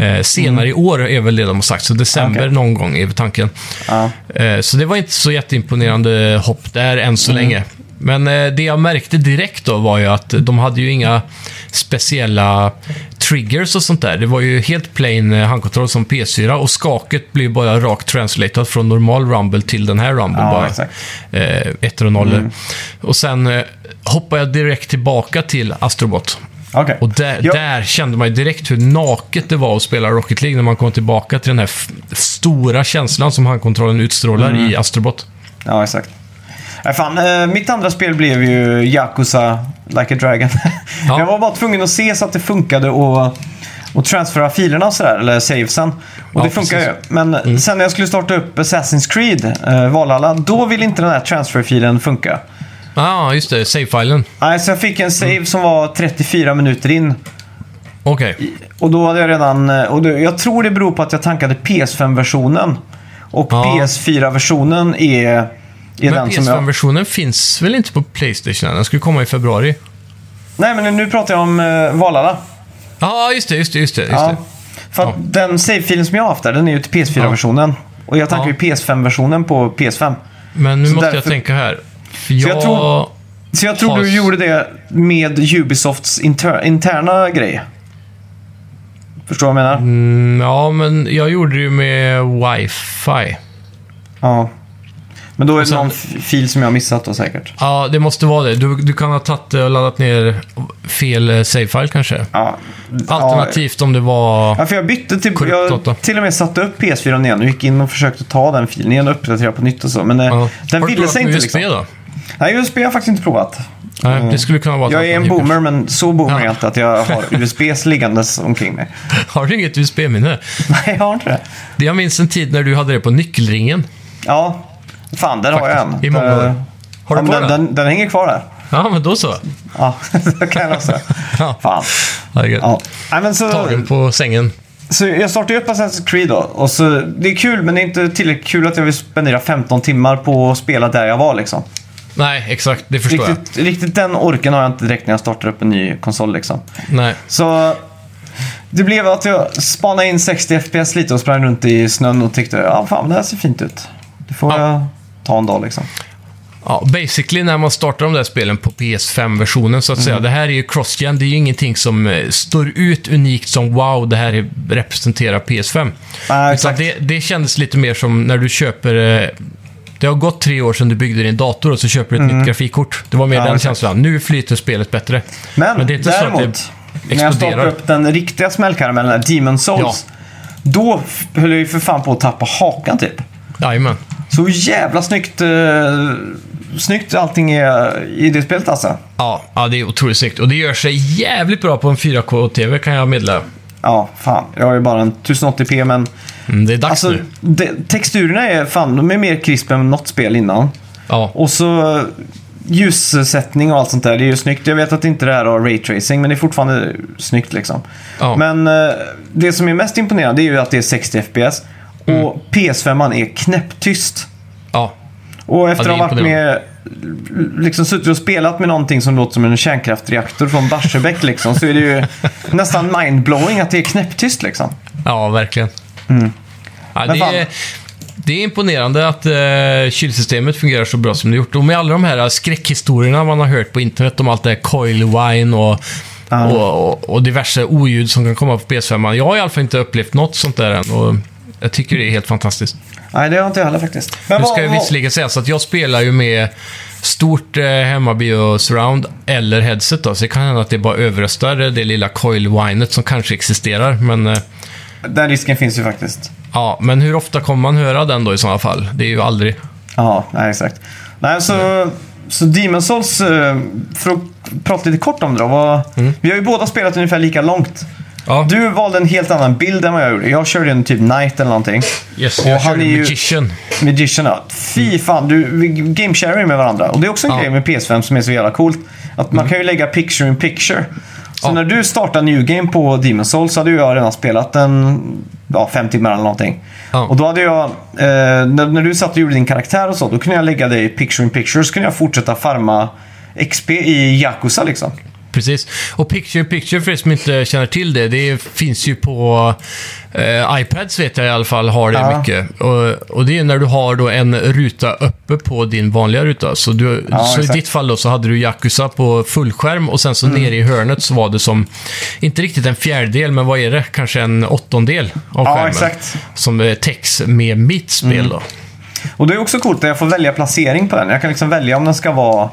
eh, senare i år, är väl det de har sagt. Så december Mm. Okej. någon gång är väl tanken. Ja. Eh, så det var inte så jätteimponerande hopp där än så Mm. länge. Men eh, det jag märkte direkt då var ju att de hade ju inga speciella triggers och sånt där. Det var ju helt plain eh, handkontroll som PS4 och skaket blir bara rakt translated från normal Rumble till den här Rumble. Ja, bara exakt. eh, ettor och nollor. Och sen eh, hoppade jag direkt tillbaka till Astrobot. Okej. Och där, Ja. där kände man ju direkt hur naket det var att spela Rocket League när man kom tillbaka till den här stora känslan som handkontrollen utstrålar Mm. i Astrobot. Ja, exakt. Nej, fan, eh, mitt andra spel blev ju Yakuza Like a Dragon. Ja. Jag var bara tvungen att se så att det funkade och, och transfera filerna och sådär, eller savesen. Och Ja, det funkar ju. precis. Mm. Men sen när jag skulle starta upp Assassin's Creed, eh, Valhalla, då ville inte den här transferfilen funka. Ja, ah, just det. Save-filen. Nej, så jag fick en save som var 34 minuter in. Okej. Och då hade jag redan... eh, Och då, jag tror det beror på att jag tankade PS5-versionen. Och Ja. PS4-versionen är, är Men den som jag... PS5-versionen finns väl inte på Playstation än? Den skulle komma i februari. Nej, men nu pratar jag om uh, Valhalla. Ja, just det, just det, just det. Just Ja. det. För att Ja. den save-filen som jag har haft där, den är ju till PS4-versionen. Och jag tankar Ja. ju PS5-versionen på PS5. Men nu Så måste jag därför- tänka här. För jag jag... tror- Så jag tror Har- du gjorde det med Ubisofts inter interna grej. Förstår du vad jag menar? Mm, ja, men jag gjorde det ju med wifi. Ja. Men då är det sen- någon fil som jag har missat då säkert. Ja, det måste vara det. Du, du kan ha tagit och laddat ner fel eh, save-file kanske. Ja. Alternativt om det var... Ja, för jag bytte till... Jag till och med satte upp PS4 igen och gick in och försökte ta den filen igen och uppdatera på nytt och så. Men eh, Ja. den Har du ville sig inte med USB liksom. då? Nej, USB har jag faktiskt inte provat. Nej, det skulle kunna vara Jag är en boomer, men så boomer Ja. jag inte att jag har USBs liggandes omkring mig. kanske. Har du inget USB-minne? Nej, jag har inte det. Jag minns en tid när du hade det på nyckelringen. Ja, fan, där har jag en. Faktiskt, i många år. Har ja, du kvar den, den? den? Den hänger kvar där. Ja, men då så. Ja, det kan jag lösa. Ja. Fan. Ja. Ja. Men så, Tagen på sängen. så jag startade upp Assassin's Creed då. Och så, det är kul, men det är inte tillräckligt kul att jag vill spendera 15 timmar på att spela där jag var liksom. Nej, exakt. Det förstår Riktigt, riktigt den orken har jag inte direkt när jag startar upp en ny konsol liksom. jag. Nej. Så det blev att jag spanade in 60 FPS lite och sprang runt i snön och tyckte ja fan det här ser fint ut. Det får Ja. jag ta en dag liksom. Ja, basically när man startar de där spelen på PS5-versionen så att Mm. säga. Det här är ju cross-gen, det är ju ingenting som eh, står ut unikt som wow, det här är, representerar PS5. Nej, Utan exakt. det, det kändes lite mer som när du köper... Det har gått tre år sedan du byggde din dator och så köper du ett nytt grafikkort. Det var mer Mm. Ja, den exakt. känslan. Nu flyter spelet bättre. Men, Men det är inte så att däremot, det när jag exploderar. startade upp den riktiga smällkaramellen, Demon Souls, då f- höll jag ju för fan på att tappa hakan typ. Jajamän. Så jävla snyggt, eh, snyggt allting är i det spelet alltså. Ja, ja, det är otroligt snyggt. Och det gör sig jävligt bra på en 4K-TV kan jag meddela. Ja, fan. Jag har ju bara en 1080p men Mm, det är dags alltså, nu. de, texturerna är fan, de är mer krisp än något spel innan. Ja, Och så eh, ljussättning och allt sånt där, det är ju snyggt. Jag vet att inte det här har raytracing, men det är fortfarande snyggt liksom. Ja. Men eh, det som är mest imponerande är ju att det är 60 FPS. Mm. Och PS5 är knäpptyst. ja. Och efter att det ha varit med, liksom suttit och spelat med någonting som låter som en kärnkraftreaktor från Barsebäck liksom, så är det ju nästan mindblowing att det är knäpptyst liksom. Ja, verkligen. Ja, Mm. Men det, är, det är imponerande att uh, kylsystemet fungerar så bra som det gjort. Och med alla de här skräckhistorierna man har hört på internet om allt det här coil wine och Ja. Och, och, och diverse oljud som kan komma på PS5. Jag har i alla fall inte upplevt något sånt där än. Och jag tycker det är helt fantastiskt. Nej, det har inte jag heller faktiskt. Men Nu ska vad- visserligen sägas att jag spelar ju med stort eh, hemmabio surround eller headset då, så det kan hända att det bara överröstar det lilla coil-winet som kanske existerar. Men, eh, Den risken finns ju faktiskt. ja, men hur ofta kommer man höra den då i sådana fall? Det är ju aldrig. Ja, nej, exakt. Nej, så, så Demon Souls, eh, för att prata lite kort om det då. Vad, Vi har ju båda spelat ungefär lika långt. Ja, Du valde en helt annan bild än vad jag gjorde. Jag körde en typ Knight eller någonting. yes, och jag han körde är ju- Magician. Magician, ja. Fy fan, du, vi game med varandra. Och det är också en Ja. grej med PS5 som är så jävla coolt. Att man kan ju lägga picture in picture. Så Ja. när du startar New Game på Demon Souls så hade jag redan spelat en ja, fem timmar eller någonting. Ja. Och då hade jag, eh, när, när du satt och gjorde din karaktär och så, då kunde jag lägga dig picture in picture. Så kunde jag fortsätta farma XP i Yakuza liksom. Precis. Och Picture Picture, för er som inte känner till det, det finns ju på eh, iPads vet jag i alla fall har det Ja. mycket. Och, och det är när du har då en ruta uppe på din vanliga ruta. Så, du, Ja, så i ditt fall då så hade du Yakuza på fullskärm och sen så nere i hörnet så var det som, inte riktigt en fjärdedel, men vad är det? Kanske en åttondel av Ja, skärmen. exakt. Som täcks med mitt spel då. Och det är också coolt att jag får välja placering på den. Jag kan liksom välja om den ska vara...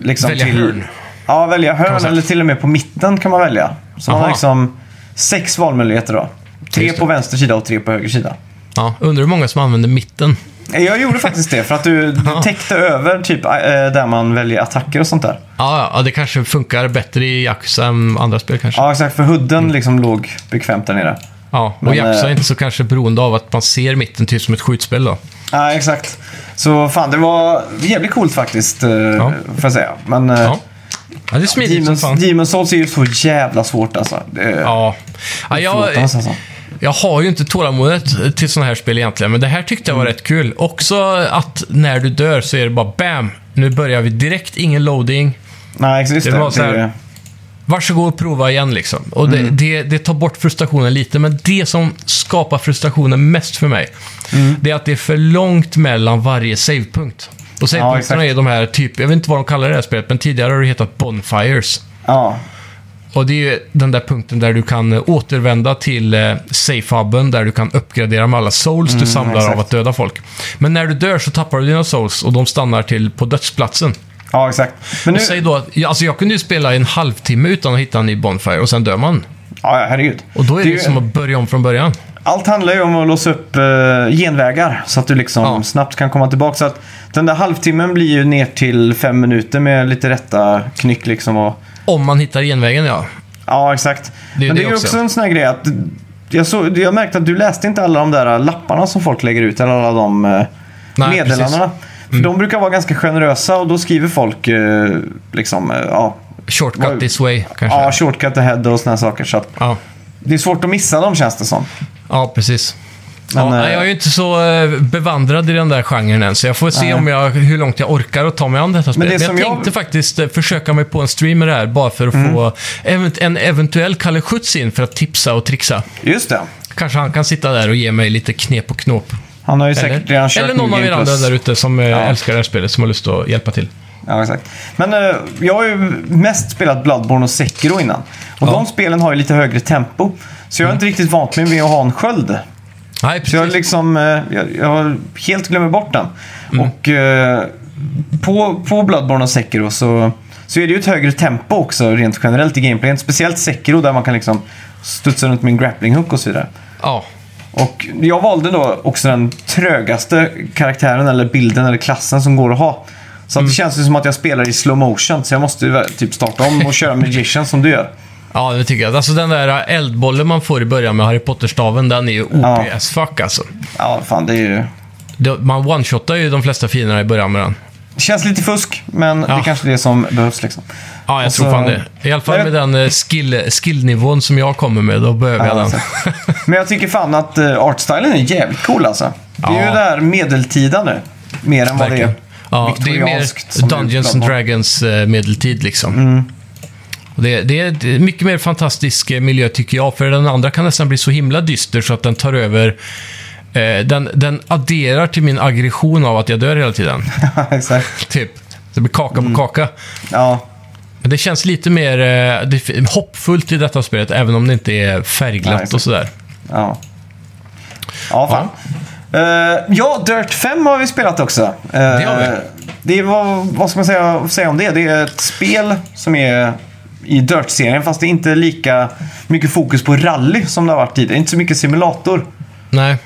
Liksom Välja hörn. Ja, välja hörn eller till och med på mitten kan man välja. Så man har Aha. liksom sex valmöjligheter då. Tre Just det. på vänster sida och tre på höger sida. Ja, undrar hur många som använder mitten. Jag gjorde faktiskt det för att du, du Ja. täckte över typ eh, där man väljer attacker och sånt där. Ja, ja, det kanske funkar bättre i Yakuza än andra spel kanske. Ja, exakt. För hudden liksom låg bekvämt där nere. Ja, och Men, Yakuza är eh, inte så kanske beroende av att man ser mitten typ som ett skjutspel då. Ja, exakt. Så fan, det var jävligt coolt faktiskt, eh, får jag säga. Men eh, Ja, ja det är smidigt som Demon's, fan. Demon's Souls är ju så jävla svårt alltså. Det, Ja. Ja, jag, alltså. jag har ju inte tålamodet till sådana här spel egentligen, men det här tyckte jag Mm. var rätt kul. Också att när du dör så är det bara BAM! Nu börjar vi direkt, ingen loading. Nej, exakt. Det det. var så här- Det- Varsågod och prova igen liksom. Och det, Mm. det, det tar bort frustrationen lite, men det som skapar frustrationen mest för mig, Mm. det är att det är för långt mellan varje savepunkt. Och savepunkterna exakt. är de här, typ, jag vet inte vad de kallar det här spelet, men tidigare har det hetat Bonfires. Ja, Och det är ju den där punkten där du kan eh, återvända till eh, safe-hubben, där du kan uppgradera med alla souls du samlar exakt. av att döda folk. Men när du dör så tappar du dina souls och de stannar till på dödsplatsen. ja exakt. Men nu, Och säg då att, ja, alltså jag kunde ju spela i en halvtimme utan att hitta en ny Bonfire och sen dör man. ja, herregud. Och då är det, Det ju- som att börja om från början. Allt handlar ju om att låsa upp eh, genvägar så att du liksom Ja. snabbt kan komma tillbaka. Så att den där halvtimmen blir ju ner till fem minuter med lite rätta knyck liksom. Och, Om man hittar genvägen, ja. ja, exakt. Det Men det det är ju också. också en sån här grej att jag, såg, jag märkte att du läste inte alla de där lapparna som folk lägger ut, eller alla de eh, Nej, meddelandena. För de brukar vara ganska generösa och då skriver folk eh, liksom, eh, ja, Shortcut Vad- this way, kanske. ja, shortcut ahead och såna saker. Så att Ja, det är svårt att missa dem känns det som. ja precis. Men, ja, eh, nej, jag är ju inte så eh, bevandrad i den där genren än, så jag får se Nej. om jag, hur långt jag orkar att ta mig an detta spel. det Men, jag jag- tänkte faktiskt eh, försöka mig på en stream med det här, bara för att Mm. få event- en eventuell Kalle Schütz in för att tipsa och trixa. Just det. Kanske han kan sitta där och ge mig lite knep och knåp. Han har ju säkert redan Eller, kört eller någon av er andra där ute som Ja. älskar det här spelet, som har lust att hjälpa till. Ja, exakt. Men eh, jag har ju mest spelat Bloodborne och Sekiro innan. Och Ja. de spelen har ju lite högre tempo. Så jag är inte riktigt vant mig vid att ha en sköld. Nej, Så jag precis. liksom, eh, jag, jag helt glömmer bort den. Mm. Och eh, på, på Bloodborne och Sekiro så, så är det ju ett högre tempo också rent generellt i gameplayen. Speciellt Sekiro där man kan liksom studsa runt med en grappling hook och så vidare. Ja, Och jag valde då också den trögaste karaktären eller bilden eller klassen som går att ha. Så Mm. det känns ju som att jag spelar i slow motion så jag måste ju typ starta om och köra Magician som du gör. ja, det tycker jag. Alltså den där eldbollen man får i början med Harry Potter-staven, den är ju Ja. OP as fuck alltså. Ja, fan det är ju... Det- Man one-shotar ju de flesta fienderna i början med den. Det känns lite fusk, men det Ja. är kanske det som behövs liksom. Ja, jag Och tror så- fan det. I alla fall Nej, med den eh, skill, skillnivån som jag kommer med, då behöver jag Ja, den. alltså. Men jag tycker fan att uh, artstylen är jävligt cool alltså. Det är Ja. ju det här medeltida nu. Mer än vad det Verkligen. är Ja, det är mer Dungeons and. Dragons eh, medeltid liksom. Mm. Det, det är mycket mer fantastisk eh, miljö tycker jag, för den andra kan nästan bli så himla dyster så att den tar över eh, den, den adderar till min aggression av att jag dör hela tiden. Exakt. typ. Det blir kaka Mm. på kaka. Ja. Det Men det känns lite mer eh, hoppfullt i detta spelet, även om det inte är färgglatt och sådär. Ja. Ja, fan. Eh, ja, Dirt 5 har vi spelat också. Uh, Det har vi. Det var, vad ska man säga, säga om det? Det är ett spel som är i Dirt-serien, fast det är inte lika mycket fokus på rally som det har varit tidigare. Inte så mycket simulator. Nej,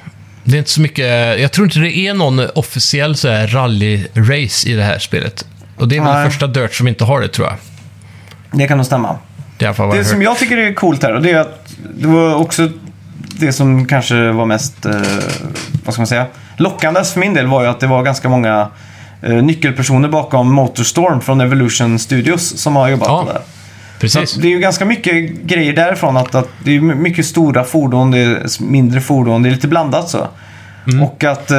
det är inte så mycket... Jag tror inte det är någon officiell så här rally-race i det här spelet. Och det är väl Nej. första Dirt som inte har det, tror jag. Det kan nog stämma. Det är i alla fall vad Det jag som hört. jag tycker är coolt här, och det är att det var också det som kanske var mest, eh, vad ska man säga, lockandes för min del var ju att det var ganska många eh, nyckelpersoner bakom Motorstorm från Evolution Studios som har jobbat Ja, på det här. Precis. Så det är ju ganska mycket grejer därifrån. Att, att det är mycket stora fordon, det är mindre fordon, det är lite blandat så. Och att eh,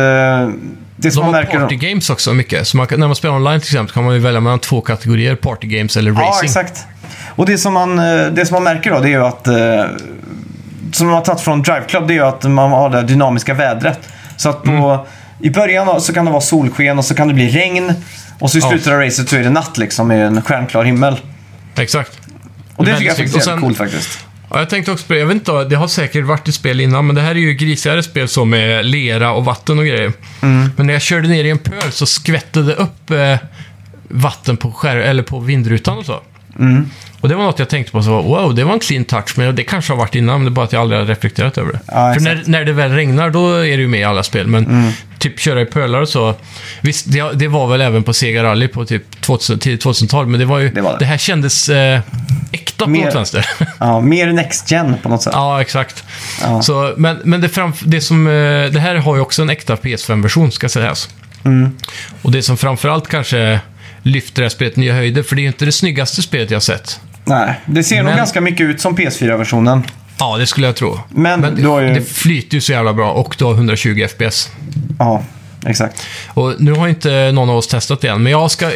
det som Mm. De man märker... party games också mycket. Så man kan, när man spelar online till exempel kan man ju välja mellan två kategorier, party games eller Ja, racing. exakt. Och det som man, eh, det som man märker då, det är ju att... Som de har tagit från Drive Club, det är ju att man har det dynamiska vädret. Så att på, Mm. i början så kan det vara solsken och så kan det bli regn. Och så i slutet av racet så är det natt liksom med en stjärnklar himmel. Exakt. Och det tycker jag faktiskt är jävligt sen- coolt faktiskt. Ja, jag tänkte också på det. Jag vet inte, det har säkert varit ett spel innan, men det här är ju grisigare spel så med lera och vatten och grejer. Mm. Men när jag körde ner i en pöl så skvätte det upp eh, vatten på, skär, eller på vindrutan och så. Mm. Och det var något jag tänkte på, så wow, det var en clean touch, men det kanske har varit innan, men det är bara att jag aldrig har reflekterat över det. Ja, För när, när det väl regnar, då är det ju med i alla spel, men Mm. typ köra i pölar och så. Visst, det, det var väl även på Sega Rally på typ 2000, tidigt 2000-tal, men det var ju, Det var det. här kändes eh, äkta på Mer- något vänster. Ja, mer Next Gen på något sätt. Ja, exakt. Ja. Så, men men det, framf- det, som, eh, det här har ju också en äkta PS5-version, ska sägas. Mm. Och det som framförallt kanske lyfter det här spelet nya höjder, för det är ju inte det snyggaste spelet jag har sett. Nej, det ser nog Men- ganska mycket ut som PS4-versionen. Ja, det skulle jag tro. Men Men har ju- det flyter ju så jävla bra och du har 120 FPS. Ja, exakt. Och nu har inte någon av oss testat det än, men jag ska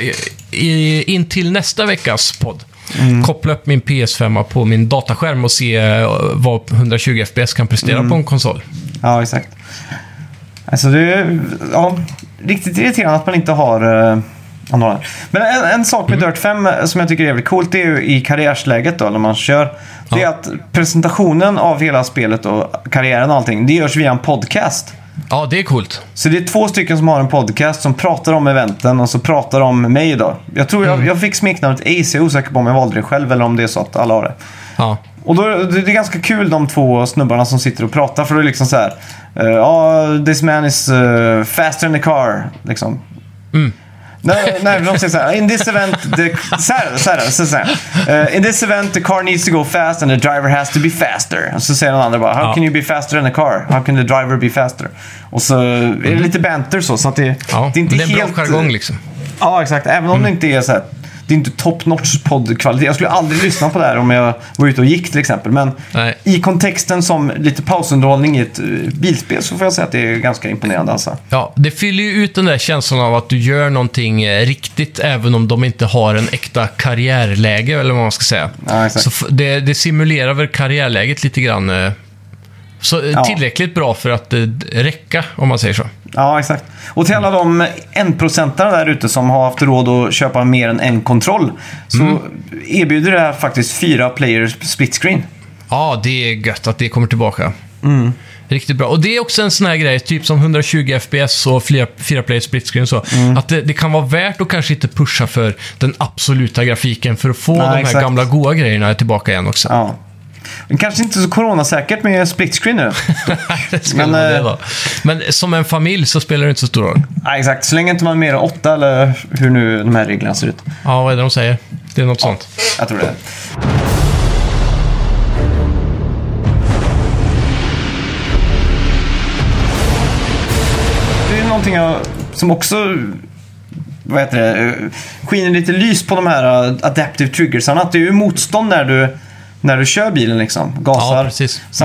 i- in till nästa veckas podd Mm. koppla upp min PS5 på min dataskärm och se eh, vad 120 FPS kan prestera Mm. på en konsol. Ja, exakt. Alltså det är ja, riktigt irriterande att man inte har... Uh, Men en, en sak med Mm. Dirt 5 som jag tycker är jävligt coolt, det är ju i karriärsläget då när man kör. Det är Ja. att presentationen av hela spelet och karriären och allting, det görs via en podcast. Ja, det är coolt. Så det är två stycken som har en podcast som pratar om eventen och så pratar om mig då. Jag tror Mm. jag, fick smeknamnet Ace, jag är osäker på om jag valde det själv eller om det är så att alla har det. Ja. Och då, det är ganska kul de två snubbarna som sitter och pratar för det är liksom så här. eh, Ja, this man is uh, faster in the car. Liksom. Mm. Nej, nej, de säger så här. In this event, the, så här, så här, så här. Eh, in this event the car needs to go fast and the driver has to be faster. Och så säger den andra bara, how Ja. can you be faster in a car? How can the driver be faster? Och så är det lite banter så, så att det, Mm. Ja, det är inte men det är en helt... bra jargong liksom. Ja, exakt. Även om det inte är så här. Det är inte top notch poddkvalitet. Jag skulle aldrig lyssna på det här om jag var ute och gick till exempel. Men Nej. i kontexten som lite pausunderhållning i ett eh, bilspel så får jag säga att det är ganska imponerande alltså. Ja, det fyller ju ut den där känslan av att du gör någonting eh, riktigt, även om de inte har en äkta karriärläge, eller vad man ska säga. Ja. Så det, det simulerar väl karriärläget lite grann. eh, Så Ja. tillräckligt bra för att räcka, om man säger så. Ja, exakt. Och till alla de enprocentare där ute som har haft råd att köpa mer än en kontroll så Mm. erbjuder det här faktiskt fyra players split screen. Ja, det är gött att det kommer tillbaka. Mm. Riktigt bra. Och det är också en sån här grej, typ som 120 FPS och fyra, fyra player split screen och så. Mm. Att det, det kan vara värt att kanske inte pusha för den absoluta grafiken för att få Nej, de här exakt. gamla goa grejerna tillbaka igen också. Ja. Kanske inte så coronasäkert med split screen nu. det Men, det eh, då. men som en familj så spelar det inte så stor roll. Nej, exakt. Så länge inte man är mer än åtta eller hur nu de här reglerna ser ut. Ja, vad är det de säger? Det är något sånt. Jag tror det. Det är någonting jag, som också vad heter det, eh, skiner lite lys på de här eh, adaptive triggersarna. Att det är ju motstånd när du, när du kör bilen liksom. Gasar Ja,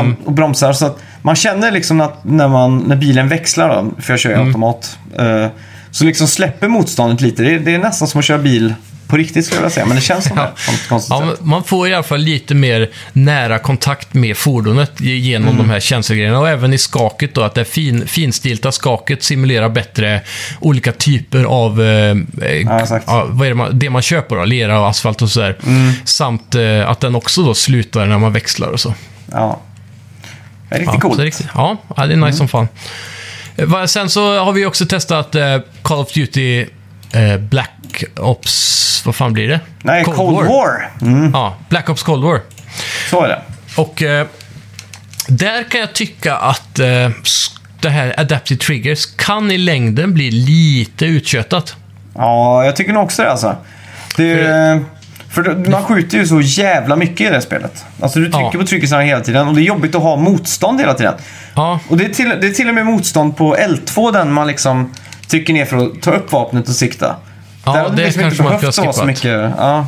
Mm. och bromsar. Så att man känner liksom att när, man, när bilen växlar då, för jag kör ju Mm. automat. eh, så liksom släpper motståndet lite. Det är, det är nästan som att köra bil på riktigt skulle jag vilja säga, men det känns som det. Konstigt Ja, sätt. men man får i alla fall lite mer nära kontakt med fordonet genom Mm. de här känselgrejerna. Och även i skaket då, att det fin, finstilta skaket simulerar bättre olika typer av eh, Ja, exakt. ja, vad är det, man, det man köper då, lera och asfalt och sådär. Mm. Samt eh, att den också då slutar när man växlar och så. Ja. Det är riktigt Ja, coolt. det är riktigt, ja, ja, det är nice som fan. Eh, Sen så har vi också testat eh, Call of Duty eh, Black Ops, vad fan blir det? Nej, Cold, War. Mm, Ja, Black Ops Cold War. så är det. Och eh, där kan jag tycka att eh, det här Adaptive Triggers kan i längden bli lite utköttat. Ja, jag tycker nog också det alltså. Det är, för det- man skjuter ju så jävla mycket i det spelet. Alltså du trycker Ja. på tryckisarna hela tiden och det är jobbigt att ha motstånd hela tiden. Ja, Och det är, till, det är till och med motstånd på L2 den man liksom trycker ner för att ta upp vapnet och sikta. Ja, Där hade det liksom kanske inte man behövt vara så mycket. Ja.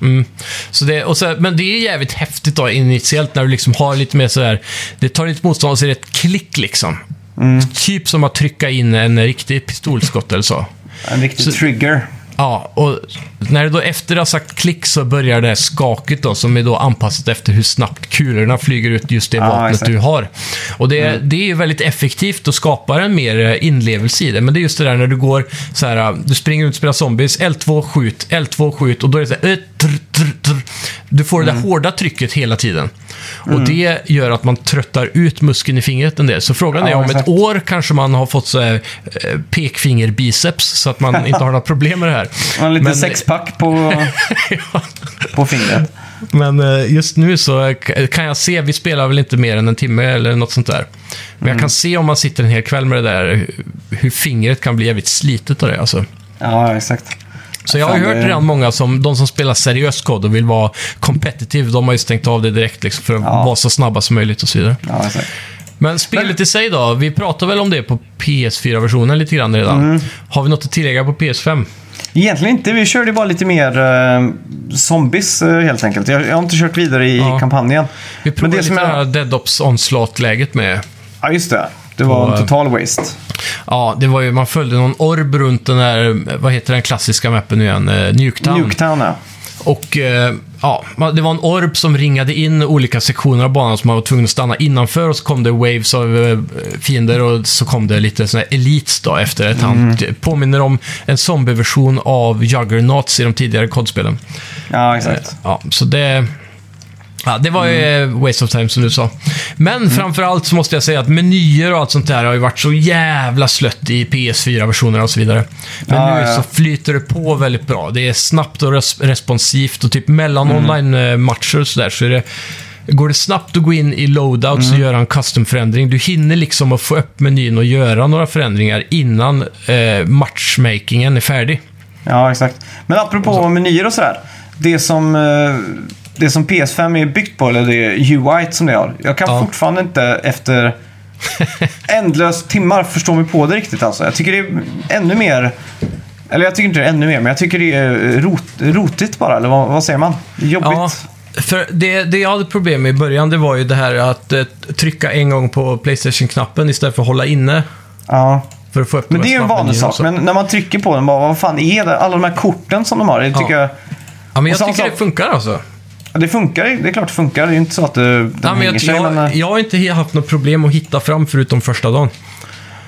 mm. så det, och så, men det är jävligt häftigt då initiellt när du liksom har lite mer sådär, det tar lite motstånd och så är det ett klick liksom. Typ som att trycka in en riktig pistolskott eller så. En riktig Så- trigger. Ja, och när det då efter det har sagt klick så börjar det här skaket då, som är då anpassat efter hur snabbt kulorna flyger ut just det Ja, vapnet exakt. du har. Och det, det är ju väldigt effektivt och skapar en mer eh, inlevelse i det. Men det är just det där när du går så här, eh, du springer ut och spelar zombies, L2 skjut, L2 skjut och då är det så här, trr, trr, trr. Du får det där hårda trycket hela tiden. Och det gör att man tröttar ut muskeln i fingret en del. Så frågan är Ja, om exakt. ett år kanske man har fått så här, eh, pekfingerbiceps så att man inte har några problem med det här. En liten Men- sexpack på, Ja. på fingret. Men eh, just nu så kan jag se, vi spelar väl inte mer än en timme eller något sånt där. Men jag kan se om man sitter en hel kväll med det där, hur- hur fingret kan bli jävligt slitet av det. Alltså. Ja, exakt. Så jag har ju hört redan många som, de som spelar seriös kod och vill vara competitive, de har ju stängt av det direkt liksom, för att Ja. vara så snabba som möjligt och så vidare. Ja. Men spelet i sig då, vi pratar väl om det på PS4-versionen lite grann redan. Mm. Har vi något att tillägga på PS5? Egentligen inte. Vi körde bara lite mer eh, zombies eh, helt enkelt. Jag, jag har inte kört vidare i Ja. kampanjen. Vi Men provade det lite som det här jag... Dead Ops onslaught-läget Ja, just det. Det var På, en eh, total waste. Ja, det var ju, man följde någon orb runt den här, vad heter den klassiska mappen nu igen, eh, Nuketown. Nuketown, ja. Och eh, ja, det var en orb som ringade in olika sektioner av banan som man var tvungen att stanna innanför och så kom det waves av fiender och så kom det lite såna här elites då efter ett hand. Det Påminner om en zombieversion av Juggernauts i de tidigare kodspelen. Ja, exakt. Ja, så det... Ja, det var ju eh, waste of time som du sa. Men framförallt så måste jag säga att menyer och allt sånt där har ju varit så jävla slött i PS4-versioner och så vidare. Men Ja, nu ja. så flyter det på väldigt bra. Det är snabbt och res responsivt och typ mellan online-matcher och sådär så är det Går det snabbt att gå in i loadout och göra en custom-förändring, du hinner liksom att få upp menyn och göra några förändringar innan eh, matchmakingen är färdig. Ja, exakt. Men apropå menyer och sådär. Det som, eh, det som PS5 är byggt på, eller det UI som det har. Jag kan Ja. fortfarande inte efter ändlös timmar förstå mig på det riktigt alltså. Jag tycker det är ännu mer... Eller jag tycker inte det är ännu mer, men jag tycker det är rot, rotigt bara. Eller vad, vad säger man? Jobbigt. Ja, för det, det jag hade problem med i början, det var ju det här att eh, trycka en gång på Playstation-knappen istället för att hålla inne Ja. för att få upp Men de det är ju en vanlig sak. så. Men när man trycker på den, bara, vad fan är det? Alla de här korten som de har, det tycker jag... Ja, men jag tycker sak- det funkar alltså. Det funkar, det är klart det funkar. Det är ju inte så att det, den Ja, men hänger jag, sig. jag, men, eh, jag har inte haft något problem att hitta fram förutom första dagen.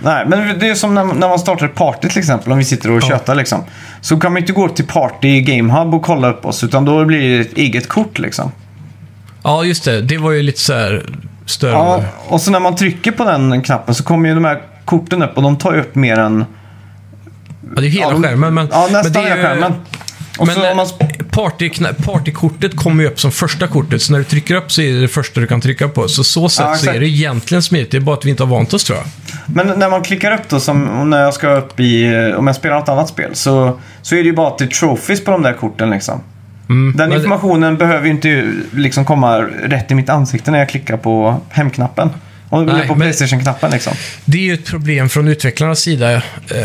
Nej, men det är som när, när man startar ett party till exempel, om vi sitter och Ja. tjötar liksom. Så kan man inte gå till party GameHub och kolla upp oss, utan då blir det ett eget kort liksom. Ja, just det. Det var ju lite så här Ja, störande. och så när man trycker på den knappen så kommer ju de här korten upp och de tar ju upp mer än... Ja, det är hela ja, skärmen. Men, Ja, nästan men det är hela skärmen. Och Men så eh, om man, party, partykortet kommer ju upp som första kortet, så när du trycker upp så är det det första du kan trycka på. Så så sätt Ja, så är det egentligen smidigt, det är bara att vi inte har vant oss tror jag. men när man klickar upp då, som när jag ska upp i... Om jag spelar något annat spel, så, så är det ju bara att det är trophies på de där korten liksom. Mm, Den informationen behöver ju inte liksom komma rätt i mitt ansikte när jag klickar på hemknappen. Och Nej, eller på Playstation-knappen liksom. Det är ju ett problem från utvecklarnas sida eh,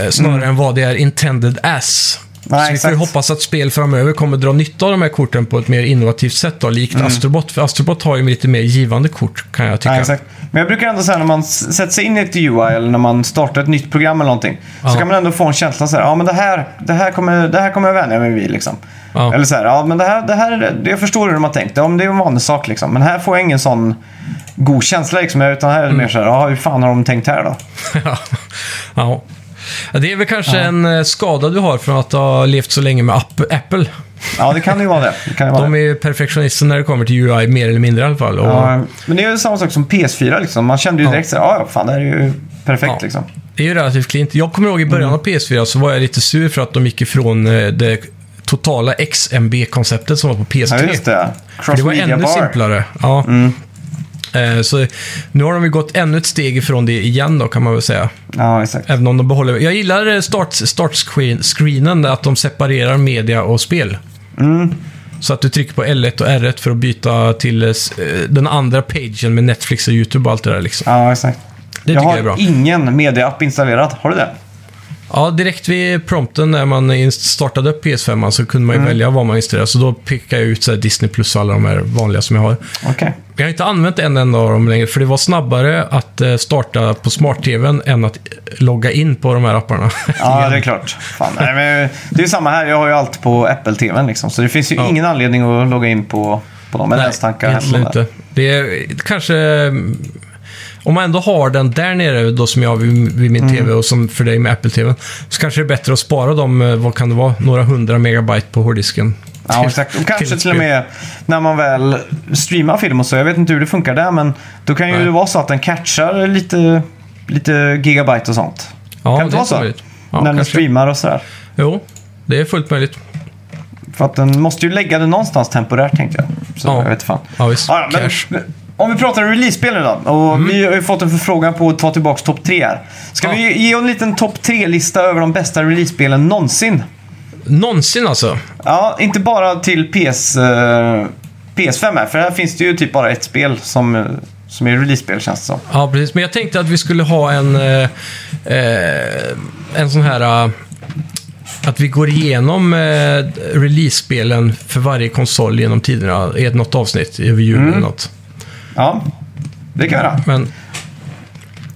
snarare Mm. än vad det är intended as. Nej, så vi får ju hoppas att spel framöver kommer dra nytta av de här korten på ett mer innovativt sätt, då, likt Mm. Astrobot. För Astrobot har ju lite mer givande kort, kan jag tycka. Ja, exakt. Men jag brukar ändå säga när man sätter sig in i ett UI eller när man startar ett nytt program eller någonting. Så Ja. kan man ändå få en känsla så här, ja men det här, det här, kommer, det här kommer jag vänja mig vid liksom. Ja. Eller så här, ja men det här, det här, jag förstår hur de har tänkt. Men det är en vanlig sak liksom. Men här får jag ingen sån god känsla liksom. Utan här är det Mm. mer så här, ja hur fan har de tänkt här då? ja. ja. Ja, Det är väl kanske en eh, skada du har från att ha levt så länge med App- Apple. Ja det kan ju vara det. det, kan ju vara De är ju perfektionister när det kommer till UI, mer eller mindre i alla fall. Och, Ja, men det är ju samma sak som PS4 liksom. Man kände ju Ja. direkt så här, ja fan det här är ju perfekt Ja. liksom. Det är ju relativt klint. Jag kommer ihåg i början av PS4 så var jag lite sur för att de gick ifrån eh, det totala XMB-konceptet som var på PS3. Ja just det. För det Cross var ännu Bar. simplare. Ja. Eh, Så nu har de ju gått ännu ett steg ifrån det igen då kan man väl säga. Ja exakt. Även om de behåller... Jag gillar eh, start, startscreenen, där att de separerar media och spel. Mm. Så att du trycker på L1 och R1 för att byta till eh, eh, den andra pagen med Netflix och YouTube och allt det där liksom. Ja exakt. Det jag tycker har jag är bra. ingen media-app installerad. Har du det? Ja, direkt vid prompten när man startade upp PS5 så kunde man ju välja vad man installerade. Så då pickade jag ut så Disney Plus och alla de här vanliga som jag har. Okej. Jag har inte använt en enda av dem längre, för det var snabbare att eh, starta på smart-tvn än att eh, logga in på de här apparna. Ja, det är klart. Fan, nej, men det är samma här. Jag har ju allt på Apple-TVn liksom. Så det finns ju Ja. ingen anledning att logga in på, på dem. Eller ens tanka egentligen inte. Det är kanske... Om man ändå har den där nere då som jag har vid, vid min Mm. TV och som för dig med Apple-TVn, så kanske det är bättre att spara dem, eh, vad kan det vara, några hundra megabyte på hårddisken. Ja, exakt. Och kanske till och med när man väl streamar film och så. Jag vet inte hur det funkar där, men då kan ju Nej. det vara så att den catchar lite, lite gigabyte och sånt. Ja, kan det vara så? möjligt. Ja, när den streamar och sådär. Jo, det är fullt möjligt. För att den måste ju lägga det någonstans temporärt tänkte jag. Så Ja. jag vet fan. Ja, visst. Ja, Cash. men, om vi pratar release-spel nu då. Och Vi har ju fått en förfrågan på att ta tillbaka topp tre här. Ska Ja. vi ge en liten topp tre-lista över de bästa release-spelen någonsin? Någonsin alltså. Ja, inte bara till PS, eh, PS5 här. För här finns det ju typ bara ett spel som, som är release-spel känns det som. Ja, precis. Men jag tänkte att vi skulle ha en, eh, eh, en sån här... eh, att vi går igenom eh, release-spelen för varje konsol genom tiderna i något avsnitt över jul Mm. eller något. Ja, det kan vi göra. Men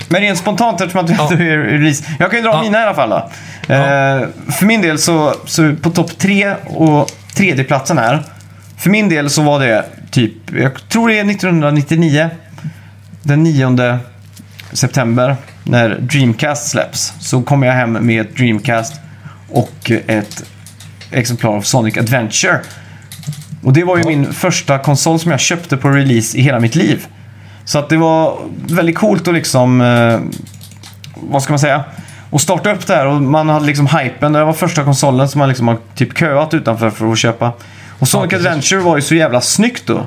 Men rent spontant eftersom att vi Ja. ju release. Jag kan ju dra Ja. mina i alla fall då. Ja. Eh, för min del så, så på topp tre och tredjeplatsen här. För min del så var det typ, jag tror det är 1999. Den 9 september när Dreamcast släpps. Så kommer jag hem med ett Dreamcast och ett exemplar av Sonic Adventure. Och det var ju Ja. min första konsol som jag köpte på release i hela mitt liv. Så att det var väldigt coolt att liksom, eh, vad ska man säga, att starta upp det här och man hade liksom hypen. Det var första konsolen som man liksom har typ köat utanför för att köpa. Och Sonic precis. Adventure var ju så jävla snyggt då.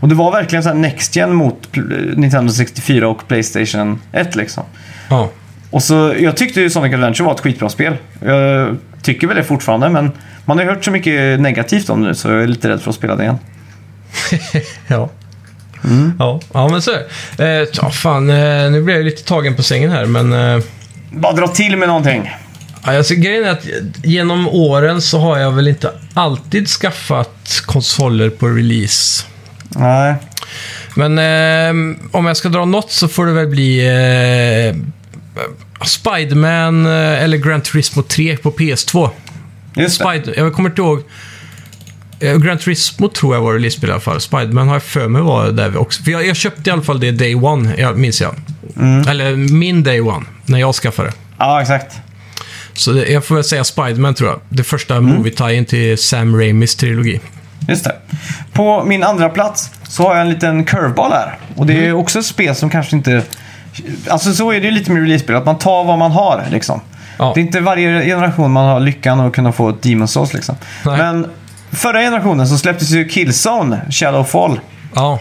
Och det var verkligen så här Next Gen mot Nintendo 64 och Playstation 1 liksom. ja, Och så, jag tyckte ju Sonic Adventure var ett skitbra spel. Jag tycker väl det fortfarande, men man har ju hört så mycket negativt om det nu så jag är lite rädd för att spela det igen. ja. Mm. Ja, ja, men så eh, ja, fan, eh, nu blir jag lite tagen på sängen här, men... Eh, Bara dra till med någonting. Alltså, grejen är att genom åren så har jag väl inte alltid skaffat konsoler på release. Nej. Men eh, om jag ska dra något så får det väl bli eh, Spiderman eh, eller Gran Turismo 3 på PS2. Just det. Spider jag kommer inte ihåg. Eh, Gran Turismo tror jag var release i alla fall. Spiderman har jag för mig var där också. För jag, jag köpte i alla fall det Day One, jag, minns jag. Mm. Eller min Day One, när jag skaffade det. Ja, exakt. Så det, jag får väl säga Spiderman tror jag. Det första Mm. movie-tien till Sam Raimis trilogi. Just det. På min andra plats så har jag en liten curveball här. Och det är Mm. också ett spel som kanske inte... Alltså så är det ju lite med release-spel, att man tar vad man har liksom. Ja. Det är inte varje generation man har lyckan att kunna få ett Demon's Souls liksom. Nej. Men förra generationen så släpptes ju Killzone, Shadowfall. Ja,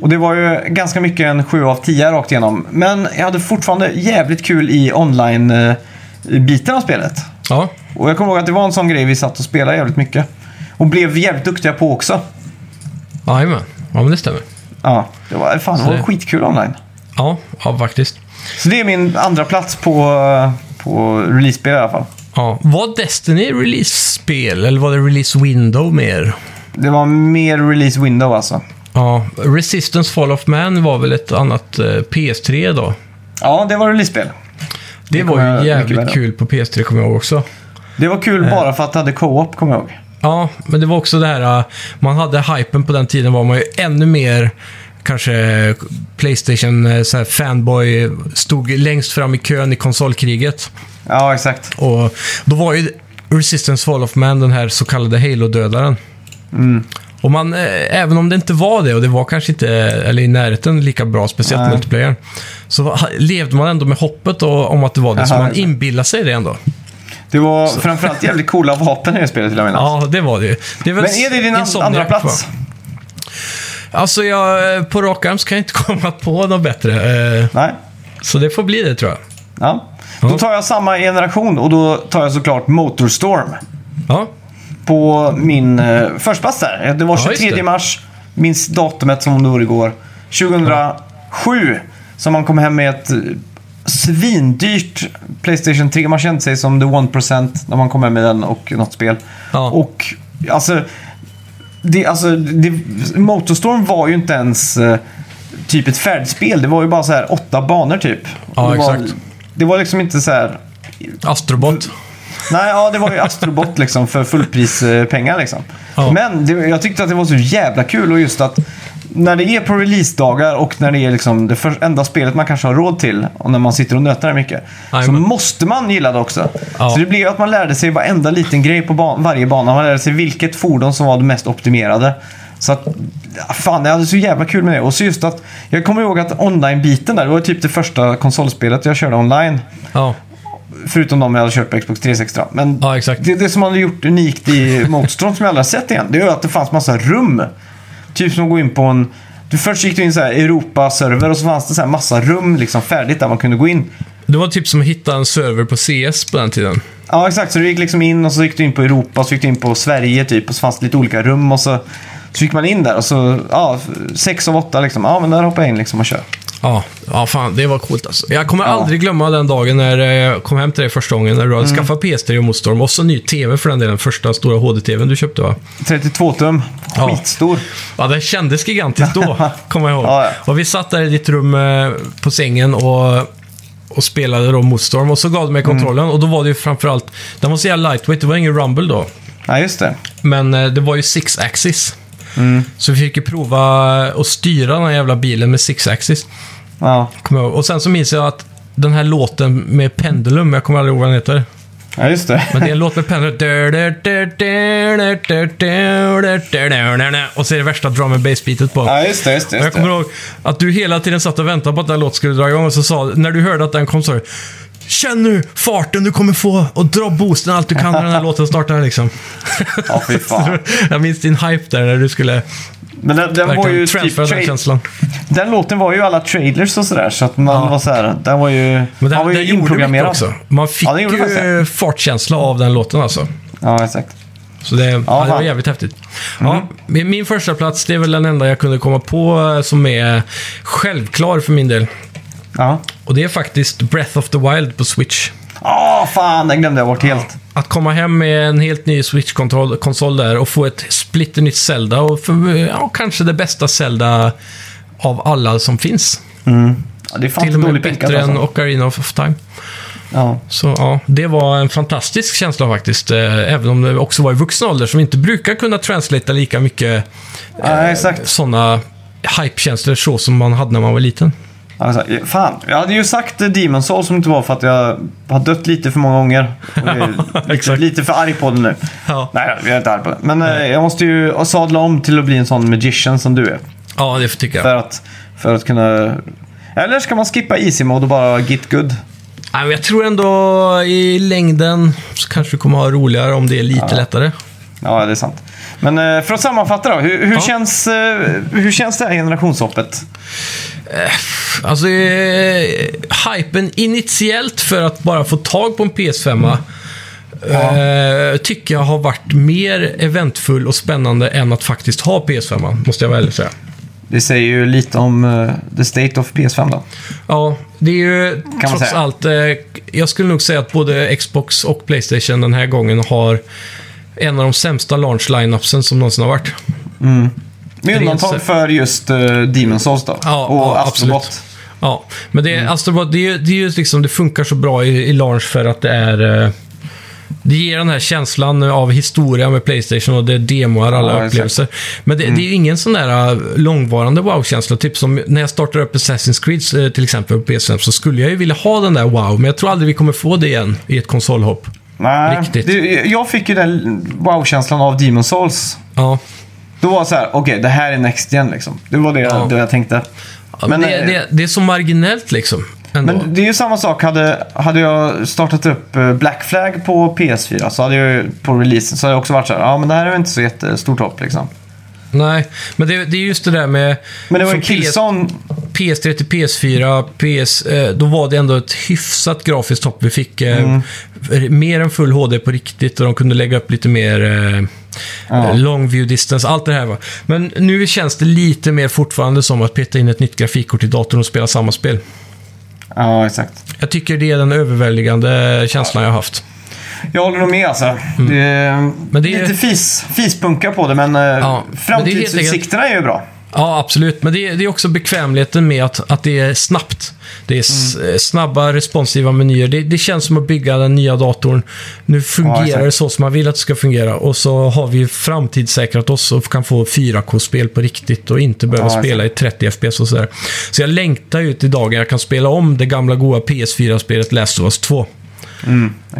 Och det var ju ganska mycket en 7 av 10 rakt igenom. Men jag hade fortfarande jävligt kul i online-biten av spelet. ja. Och jag kommer ihåg att det var en sån grej vi satt och spelade jävligt mycket. Och blev jävligt duktiga på också. Jajamän. Ja, men det stämmer. Ja, det var, fan, det var skitkul online. Ja, ja faktiskt. Så det är min andra plats på, på release-spel i alla fall. Ja. Var Destiny release-spel eller var det release window mer? Det var mer release window alltså. Ja, Resistance Fall of Man var väl ett annat eh, PS3 då? Ja, det var release-spel. Det, Det var ju jävligt kul på PS3 kommer jag ihåg också. Det var kul bara för att det hade co-op, kommer jag ihåg. Ja, men det var också det här, uh, man hade hypen på den tiden var man ju ännu mer kanske Playstation uh, så här, fanboy, stod längst fram i kön i konsolkriget. Ja, exakt. Och då var ju Resistance Fall of Man den här så kallade Halo-dödaren. Och man, eh, även om det inte var det, och det var kanske inte, eller i närheten lika bra, speciellt Nej. multiplayer, så levde man ändå med hoppet och, om att det var det, så Jaha, man inbillade sig det ändå. Det var framförallt jävligt coola vapen i det spelet till jag minnas. Ja, det var det ju. det är väl Men är det din andra va? Alltså, jag, på rak arm så kan jag inte komma på något bättre. eh, Nej. Så det får bli det, tror jag. Ja. Då tar jag samma generation och då tar jag såklart Motorstorm. Ja, På min eh, där. Det var Ja, just 23 det. mars. Minns datumet som om det vore igår. 2007. Som man kom hem med ett eh, svindyrt Playstation 3. Man kände sig som the 1% när man kom hem med den och något spel. Ja. Och alltså, det, alltså det, Motorstorm var ju inte ens eh, typ ett färdigt spel. Det var ju bara så här åtta banor typ. Ja, det var, exakt. Det var liksom inte så här... Astrobot. Nej, ja, det var ju Astrobot liksom för fullprispengar liksom. Ja. Men det, jag tyckte att det var så jävla kul och just att när det är på releasedagar och när det är liksom det för, enda spelet man kanske har råd till och när man sitter och nöter det mycket. Så Jajamän. måste man gilla det också. Ja. Så det blev att man lärde sig varenda liten grej på ban- varje bana. Man lärde sig vilket fordon som var det mest optimerade. Så att, fan jag hade så jävla kul med det. Och så just att, jag kommer ihåg att online-biten där, det var typ det första konsolspelet jag körde online. Ja, Förutom de jag hade kört på Xbox 360. Men Ja. Det, det som hade gjort unikt i Motorstorm som jag aldrig sett igen, det är att det fanns massa rum. Typ som att gå in på en... Du först gick du in så här Europa-server och så fanns det så här massa rum liksom färdigt där man kunde gå in. det var typ som att hitta en server på CS på den tiden. Ja, exakt. Så du gick liksom in och så gick du in på Europa, så gick du in på Sverige typ och så fanns det lite olika rum och så, så gick man in där och så, ja, sex av åtta liksom. Ja, men där hoppar jag in liksom och kör. Ja, ja fan, det var coolt alltså. Jag kommer Ja. aldrig glömma den dagen när jag kom hem till dig första gången, när du hade Mm. skaffat PS3 och Motorstorm, och så ny TV för den delen, första stora HD-TVn du köpte va? 32 tum, Ja. skitstor. Ja, den kändes gigantiskt då, kommer jag ihåg. Ja, ja. Och vi satt där i ditt rum eh, på sängen och, och spelade då Motorstorm, och så gav du mig kontrollen, Mm. och då var det ju framförallt, den var så jävla lightweight, det var ingen rumble då. Ja, just det. Men eh, det var ju six axis. Mm. Så vi fick ju prova att styra den här jävla bilen med six axis. Ja, Kommer jag ihåg. Och sen så minns jag att den här låten med Pendulum, jag kommer aldrig ihåg vad den heter. ja just det. Men det är en låt med Pendulum. Och så är det värsta drum and bass beatet på. Ja, just det. Just det, jag kommer ihåg att du hela tiden satt och väntade på att den låten skulle dra igång och så sa när du hörde att den kom så Känn nu farten du kommer få och dra boosten allt du kan när den här låten startar liksom. Ja, fy fan. jag minns din hype där när du skulle Men den, den var ju typ den tra- känslan. Den låten var ju alla trailers och sådär, så att man Ja. var så här, den var ju, Men den, var ju den inprogrammerad. också. Man fick Ja, ju fartkänsla av den låten alltså. Ja, exakt. Så det, ja, det var. Mm. jävligt häftigt. Ja, min min första plats det är väl den enda jag kunde komma på eh, som är självklar för min del. Ja. Och det är faktiskt Breath of the Wild på Switch. Åh, fan, den glömde jag bort helt. Att komma hem med en helt ny Switch-konsol där och få ett splitternytt Zelda och för, ja, kanske det bästa Zelda av alla som finns. Ja, det är fan Till och med pinkat bättre än alltså. Ocarina of Time. Ja. Så ja, det var en fantastisk känsla faktiskt. Eh, även om det också var i vuxen ålder som inte brukar kunna translatea lika mycket ja, exakt. sådana hype-känslor så som man hade när man var liten. Alltså, fan, jag hade ju sagt Demon Soul som inte var för att jag har dött lite för många gånger. Lite, lite för arg på den nu. Ja. Nej, jag är inte arg på den. Men eh, jag måste ju sadla om till att bli en sån magician som du är. Ja, det tycka jag. För att, för att kunna... Eller ska man skippa easy mode och bara get good? Nej, men jag tror ändå i längden så kanske du kommer ha roligare om det är lite lättare. Ja, det är sant. Men eh, för att sammanfatta då. Hur, hur, Ja. känns, eh, hur känns det här generationshoppet? Alltså, eh, hypen initiellt för att bara få tag på en PS5 eh, tycker jag har varit mer eventfull och spännande än att faktiskt ha PS5, måste jag väl säga. Det säger ju lite om eh, the state of PS5 då. Ja, det är ju man trots allt... Eh, jag skulle nog säga att både Xbox och Playstation den här gången har en av de sämsta launch lineupsen som någonsin har varit. Med Rent undantag för just uh, Demon's Souls då. Ja, och ja, Astrobot. absolut. Ja, men det, Mm. Astrobot, det, är det, är ju liksom, det funkar så bra i, i launch för att det är... Eh, det ger den här känslan av historia med Playstation och det demoar alla Ja. Mm. upplevelser. Men det, det är ju ingen sån där eh, långvarande wow-känsla. Typ som när jag startar upp Assassin's Creed till exempel på PS5 så skulle jag ju vilja ha den där wow, men jag tror aldrig vi kommer få det igen i ett konsolhopp. Nej, Riktigt. det, jag fick ju den wow-känslan av Demon's Souls. Ja, Då var det så här, okej, det här är Next Gen liksom. Det var det, Ja. jag, det jag tänkte. men, Men, det, eh, det, det är så marginellt liksom. Ändå. Men det är ju samma sak, hade, hade jag startat upp eh, Black Flag på PS4 så hade jag på releasen så hade jag också varit så här, ja men det här är väl inte så jättestort hopp liksom. Nej, men det, det är just det där med... Men det var ju Killzone, PS3 till PS4, PS, eh, då var det ändå ett hyfsat grafiskt hopp. Vi fick eh, Mm. mer än full HD på riktigt och de kunde lägga upp lite mer eh, Ja. long view distance, allt det här. Va? Men nu känns det lite mer fortfarande som att peta in ett nytt grafikkort i datorn och spela samma spel. ja exakt. Jag tycker det är den överväldigande känslan jag har haft. Jag håller nog med alltså. Det, Mm. Men det är- Lite fis, fispunka på det men eh, det är helt framtidsutsikterna är ju bra. Ja, absolut. Men det är, det är också bekvämligheten med att, att det är snabbt. Det är Mm. eh, snabba, responsiva menyer. Det, det känns som att bygga den nya datorn. Nu fungerar det så som man vill att det ska fungera. Och så har vi framtidssäkrat oss och kan få 4K-spel på riktigt och inte behöva Ja, spela i 30 FPS och sådär. Så jag längtar ju till dagen jag kan spela om det gamla goa PS4-spelet Last of Us 2.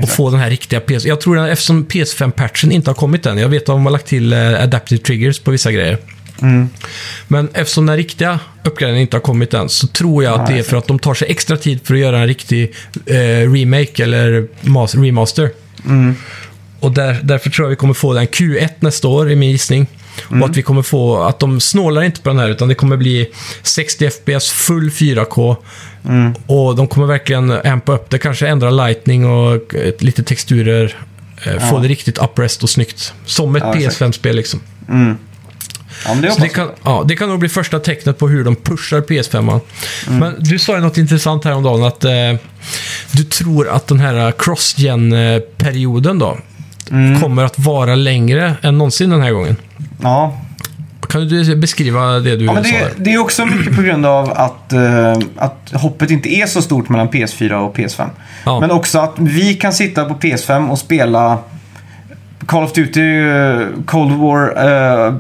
Och få den här riktiga PS... Jag tror att eftersom PS5-patchen inte har kommit än. Jag vet att de har lagt till eh, Adaptive Triggers på vissa grejer. Men eftersom den riktiga uppgraderingen inte har kommit än så tror jag att det är för att de tar sig extra tid för att göra en riktig eh, remake eller mas- remaster. Och där, därför tror jag vi kommer få den Q1 nästa år i min gissning. Och att vi kommer få, att de snålar inte på den här utan det kommer bli 60 FPS, full 4K. Och de kommer verkligen ampa upp det, kanske ändra lightning och eh, lite texturer. Eh, Få det riktigt uprest och snyggt. Som ett Ja, exakt. PS5-spel liksom. Ja, men det det kan, ja, det kan nog bli första tecknet på hur de pushar PS5. Mm. Men du sa ju något intressant häromdagen att eh, du tror att den här cross-gen-perioden då Mm. kommer att vara längre än någonsin den här gången. Ja, Kan du beskriva det du Ja, men sa? det, där? det är också mycket på grund av att, eh, att hoppet inte är så stort mellan PS4 och PS5. Ja. Men också att vi kan sitta på PS5 och spela Call of Duty, eh, Cold War, eh,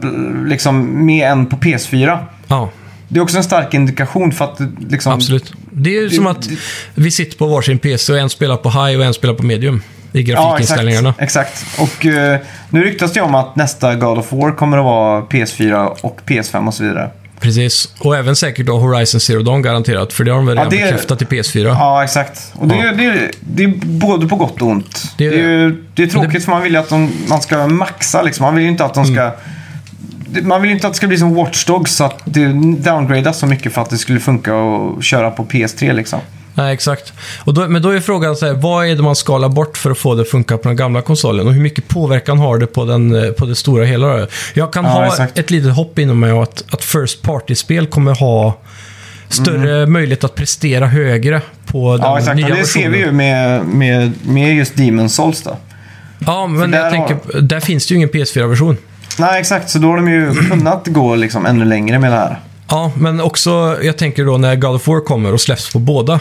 liksom med en på PS4. Ja, Det är också en stark indikation för att liksom... absolut. Det är ju som att vi sitter på varsin PC och en spelar på high och en spelar på medium i Ja, exakt. grafikinställningarna. exakt. Och eh, nu ryktas det om att nästa God of War kommer att vara PS4 och PS5 och så vidare. Precis. Och även säkert då Horizon Zero Dawn garanterat, för det har de väl Ja, redan det är- bekräftat i PS4. Ja, exakt. Och det, Ja. är- det, är- det är både på gott och ont. Det Det är är, ju, det är tråkigt det- för man vill ju att de, man ska maxa liksom. Man vill ju inte att de ska... Mm. det- Man vill ju inte att det ska bli som Watch Dogs så att det downgradas så mycket för att det skulle funka att köra på PS3 liksom. Nej, exakt. Och då, men då är frågan så här, vad är det man skalar bort för att få det att funka på den gamla konsolen? Och hur mycket påverkan har det på, den, eh, på det stora hela? då? Jag kan Ja, ha exakt. ett litet hopp inom mig att, att First Party-spel kommer ha större möjlighet att prestera högre på den Mm. Ja, exakt. nya Och det versionen. ser vi ju med, med, med just Demon's Souls då. Ja, men där jag har- tänker, där finns det ju ingen PS4-version. Nej, exakt. Så då har de ju kunnat gå liksom ännu längre med det här. Ja, men också, jag tänker då när God of War kommer och släpps på båda.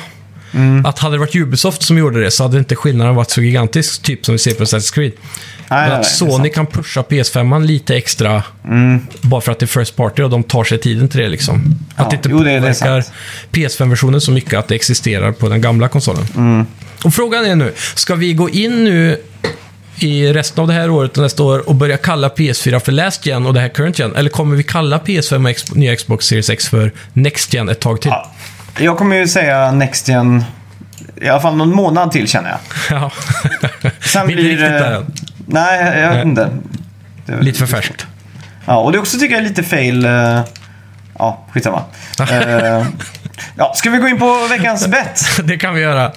Mm. Att hade det varit Ubisoft som gjorde det så hade inte skillnaden varit så gigantisk, typ som vi ser på Assassin's Creed. Nej, Men att nej, Sony kan pusha PS5 lite extra bara för att det är First Party och de tar sig tiden till det liksom. Ja, att det inte jo, det påverkar sant. PS5-versionen så mycket att det existerar på den gamla konsolen. Mm. Och frågan är nu, ska vi gå in nu i resten av det här året och nästa år och börja kalla PS4 för Last Gen och det här Current Gen? Eller kommer vi kalla PS5 och X- nya Xbox Series X för Next Gen ett tag till? Ja. Jag kommer ju säga Next Gen i alla fall någon månad till känner jag. Ja. Sen Vi är inte blir riktigt det... där än. Nej, jag vet Nej. inte. Det- Lite för färskt. Ja, och det också tycker jag är lite fail. eh, Ja, skitsamma. Eh, ja, ska vi gå in på veckans bett? det kan vi göra.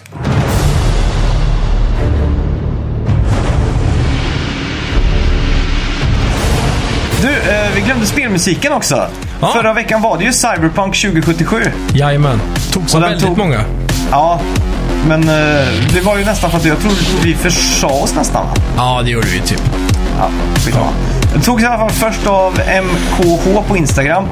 Du, eh, vi glömde spelmusiken också. Ja. Förra veckan var det ju Cyberpunk 2077. Jajamän. Togs av väldigt tog- många. Ja, men eh, det var ju nästan för att jag tror vi försa oss nästan. Ja, det gjorde vi typ. Ja, skitsamma. Det togs i alla fall först av MKH på Instagram.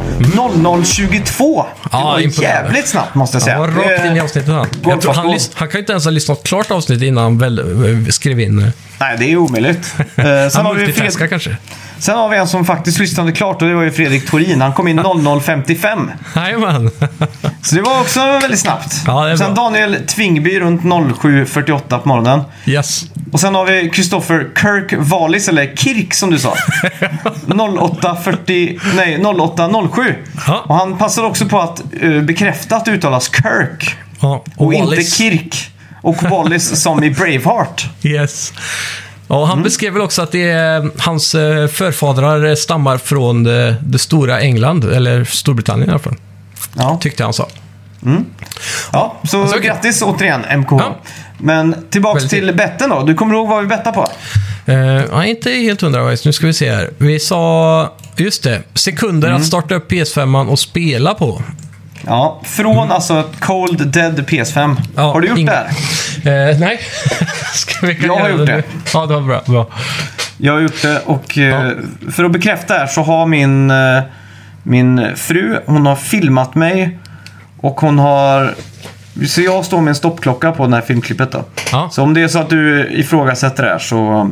0022. Det Ja, var imponerande. jävligt snabbt måste jag säga. Han var rakt in i avsnittet han. Jag tror han, lys- han kan ju inte ens ha lyssnat klart avsnittet innan han väl, eh, skrev in. eh, Nej, det är omöjligt. Eh, sen, Han har vi multitaskar Fred... kanske. sen har vi en som faktiskt lyssnade klart och det var ju Fredrik Torin. Han kom in 0055. Jajamän. Så det var också väldigt snabbt. Ja, det är sen bra. Daniel Tvingby runt 07.48 på morgonen. yes. Och sen har vi Christopher Kirk Wallis, eller Kirk som du sa. 08.40, nej 08.07. Ja. Och han passade också på att eh, bekräfta att det uttalas Kirk. Ja, Och, inte Wallis. Kirk. Och Wallis som i Braveheart. Yes. Ja, Mm. han beskrev väl också att är, hans eh, förfadrar eh, stammar från det, det stora England, eller Storbritannien i alla fall. Ja, Tyckte han sa. ja så Alltså, grattis återigen MKH. Ja. Men tillbaks Väldigt till betten då. Du kommer ihåg vad vi bettade på? Uh, ja, inte helt hundra faktiskt. Nu ska vi se här. Vi sa, just det, sekunder Mm. att starta upp PS5 och spela på. Ja, från alltså Cold Dead PS5. Mm. Ja, har du gjort ing- det här? Eh, nej. Jag har gjort nu? det. Ja, det var bra. bra. Jag har gjort det och eh, för att bekräfta det här så har min, eh, min fru, hon har filmat mig och hon har... Så jag står med en stoppklocka på det här filmklippet då. Ja. Så om det är så att du ifrågasätter det här så,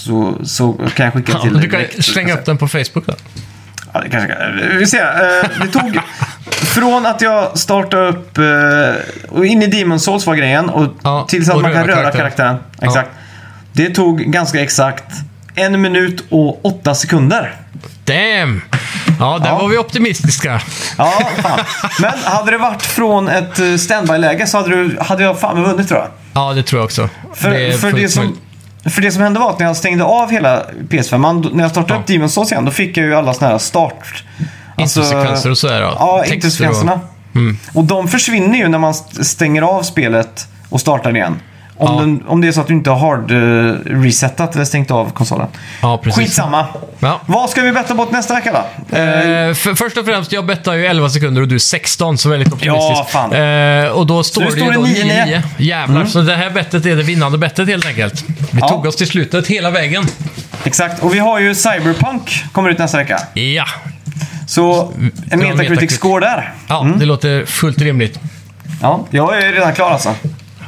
så, så kan jag skicka Ja, till du dig kan direkt. slänga upp den på Facebook då. Ja, det kanske kan. Vi ser. Eh, Det tog... Från att jag startade upp eh, och in i Demon Souls var grejen och Ja, tills att och man kan röra karaktären. karaktären. Exakt. Det tog ganska exakt en minut och åtta sekunder. Damn! Ja, där Ja. var vi optimistiska. Ja, fan. Men hade det varit från ett eh, standby-läge så hade, du, hade jag fan vunnit tror jag. Ja, det tror jag också. För det, för, det som. För det som hände var att när jag stängde av hela PS5, man, när jag startade Ja. upp Demon Souls igen, då fick jag ju alla såna här start... alltså- Introsekvenser och sådär. Ja, Ja, introsekvenserna. och- Och de försvinner ju när man st- stänger av spelet och startar igen. Om, Ja. den, om det är så att du inte har hard eh, resetat eller stängt av konsolen. Ja, precis. Skitsamma. Ja. Vad ska vi betta bort nästa vecka då? Eh, för, först och främst, jag bettar ju 11 sekunder och du 16, så väldigt optimistiskt. Ja, fan. Eh, och då står nu det det då 9-9. 9-9. Jävlar, så det här bettet är det vinnande bettet helt enkelt. Vi Ja. tog oss till slutet hela vägen. Exakt. Och vi har ju Cyberpunk kommer ut nästa vecka. Ja, Så en en Metacritic Metacritic. score där. ja det låter fullt rimligt. Ja, jag är redan klar alltså.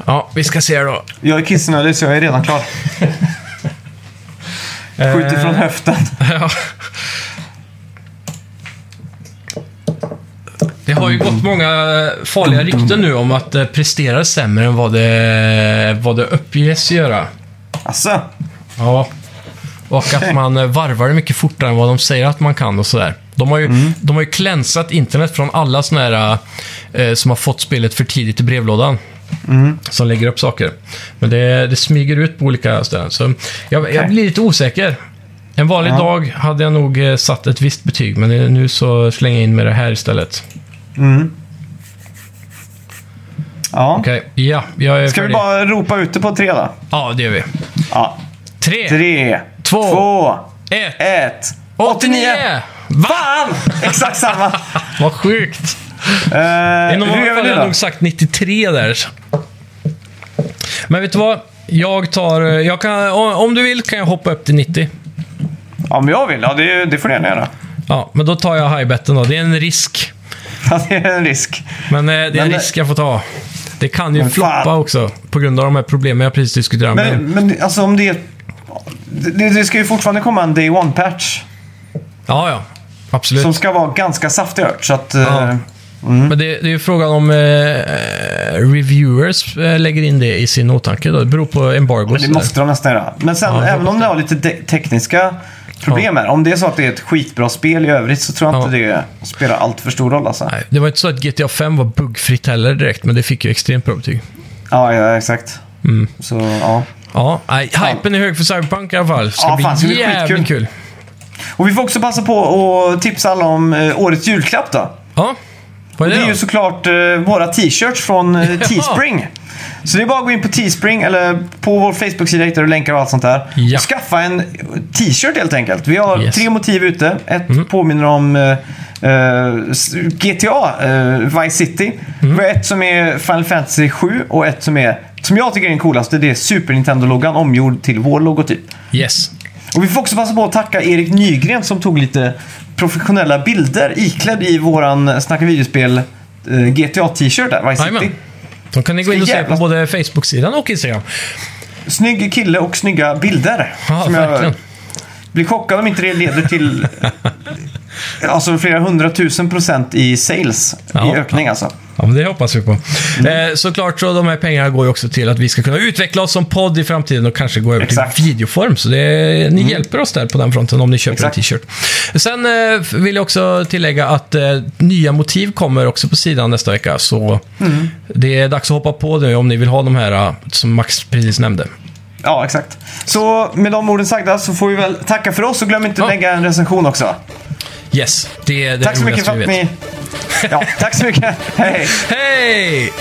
Ja, vi ska se här då. Jag är kissnödig så jag är redan klar. Skjuter från höften. Ja. Det har ju gått många farliga rykten nu om att det presterar sämre än vad det, vad det uppges göra. Alltså, Ja. Och att man eh, varvar det mycket fortare än vad de säger att man kan och sådär. De har ju, Mm. de har ju klänsat internet från alla sådana här eh, som har fått spelet för tidigt i brevlådan. Mm. Som lägger upp saker. Men det, det smyger ut på olika ställen. Så jag, jag blir lite osäker. En vanlig Ja. dag hade jag nog eh, satt ett visst betyg, men nu så slänger jag in med det här istället. ja. Okej, ja, jag är Ska vi färdig. bara ropa ut det på tre då? Ja, det gör vi. Ja. Tre, Tre, Två. två, ett, ett. 89! Va? Fan! Exakt samma. Vad sjukt! Uh, I hur normala gör vi nu jag nog sagt 93 där. Men vet du vad? Jag tar... Jag kan, om du vill kan jag hoppa upp till 90. Ja, men jag vill. Ja, det, det får du gärna göra. Ja, men då tar jag highbetten då. Det är en risk. Ja, det är en risk. Men eh, det är en Men- risk jag får ta. Det kan ju floppa också, på grund av de här problemen jag precis diskuterade. Men, Men, men alltså om det... Det, det ska ju fortfarande komma en Day One-patch. ja, ja. Absolut. Som ska vara ganska saftig ört, så att... Ja. eh, Men det, det är ju frågan om eh, reviewers eh, lägger in det i sin åtanke. Då. Det beror på embargo. det måste de nästan göra. Men sen, Ja, även om det har lite tekniska problem här. Om det är så att det är ett skitbra spel i övrigt så tror jag inte det spelar allt för stor roll alltså. Nej, det var inte så att GTA 5 var buggfritt heller direkt, men det fick ju extremt bra betyg. Ja, ja, exakt. Mm. Så, ja. Ja, nej, hypen är hög för Cyberpunk i alla fall. Ska Ja, bli fan, det ska jävligt kul. Och vi får också passa på att tipsa alla om eh, årets julklapp då. Ja, är Det det, är ju såklart eh, våra t-shirts från eh, Teespring. Så det är bara att gå in på Teespring eller på vår Facebook-sida hittar du länkar och allt sånt där. Ja. Och skaffa en t-shirt helt enkelt. Vi har Yes. tre motiv ute. Ett påminner om eh, Eh, s- GTA, eh, Vice City. Mm. Vi har ett som är Final Fantasy 7 och ett som är, som jag tycker är den coolaste, det är Super Nintendo-loggan omgjord till vår logotyp. Yes. Och vi får också passa på att tacka Erik Nygren som tog lite professionella bilder iklädd i våran Snacka videospel eh, GTA-t-shirt där, Vice City. De kan ni gå in och se på både Facebook-sidan och Instagram. Snygg kille och snygga bilder. Ja, verkligen. jag blir chockad om inte det leder till alltså flera hundratusen procent i sales Ja, i ökning alltså. Ja, men det hoppas vi på. Eh, såklart så de här pengarna går ju också till att vi ska kunna utveckla oss som podd i framtiden och kanske gå över Exakt. till videoform. Så det, ni hjälper oss där på den fronten om ni köper Exakt. en t-shirt. Sen eh, vill jag också tillägga att eh, nya motiv kommer också på sidan nästa vecka. Så det är dags att hoppa på nu om ni vill ha de här eh, som Max precis nämnde. Ja, exakt. Så med de orden sagda så får vi väl tacka för oss och glöm inte Ja. att lägga en recension också. Yes, det är det Tack så mycket för att ni... Ja, tack så mycket. Hej! Hej!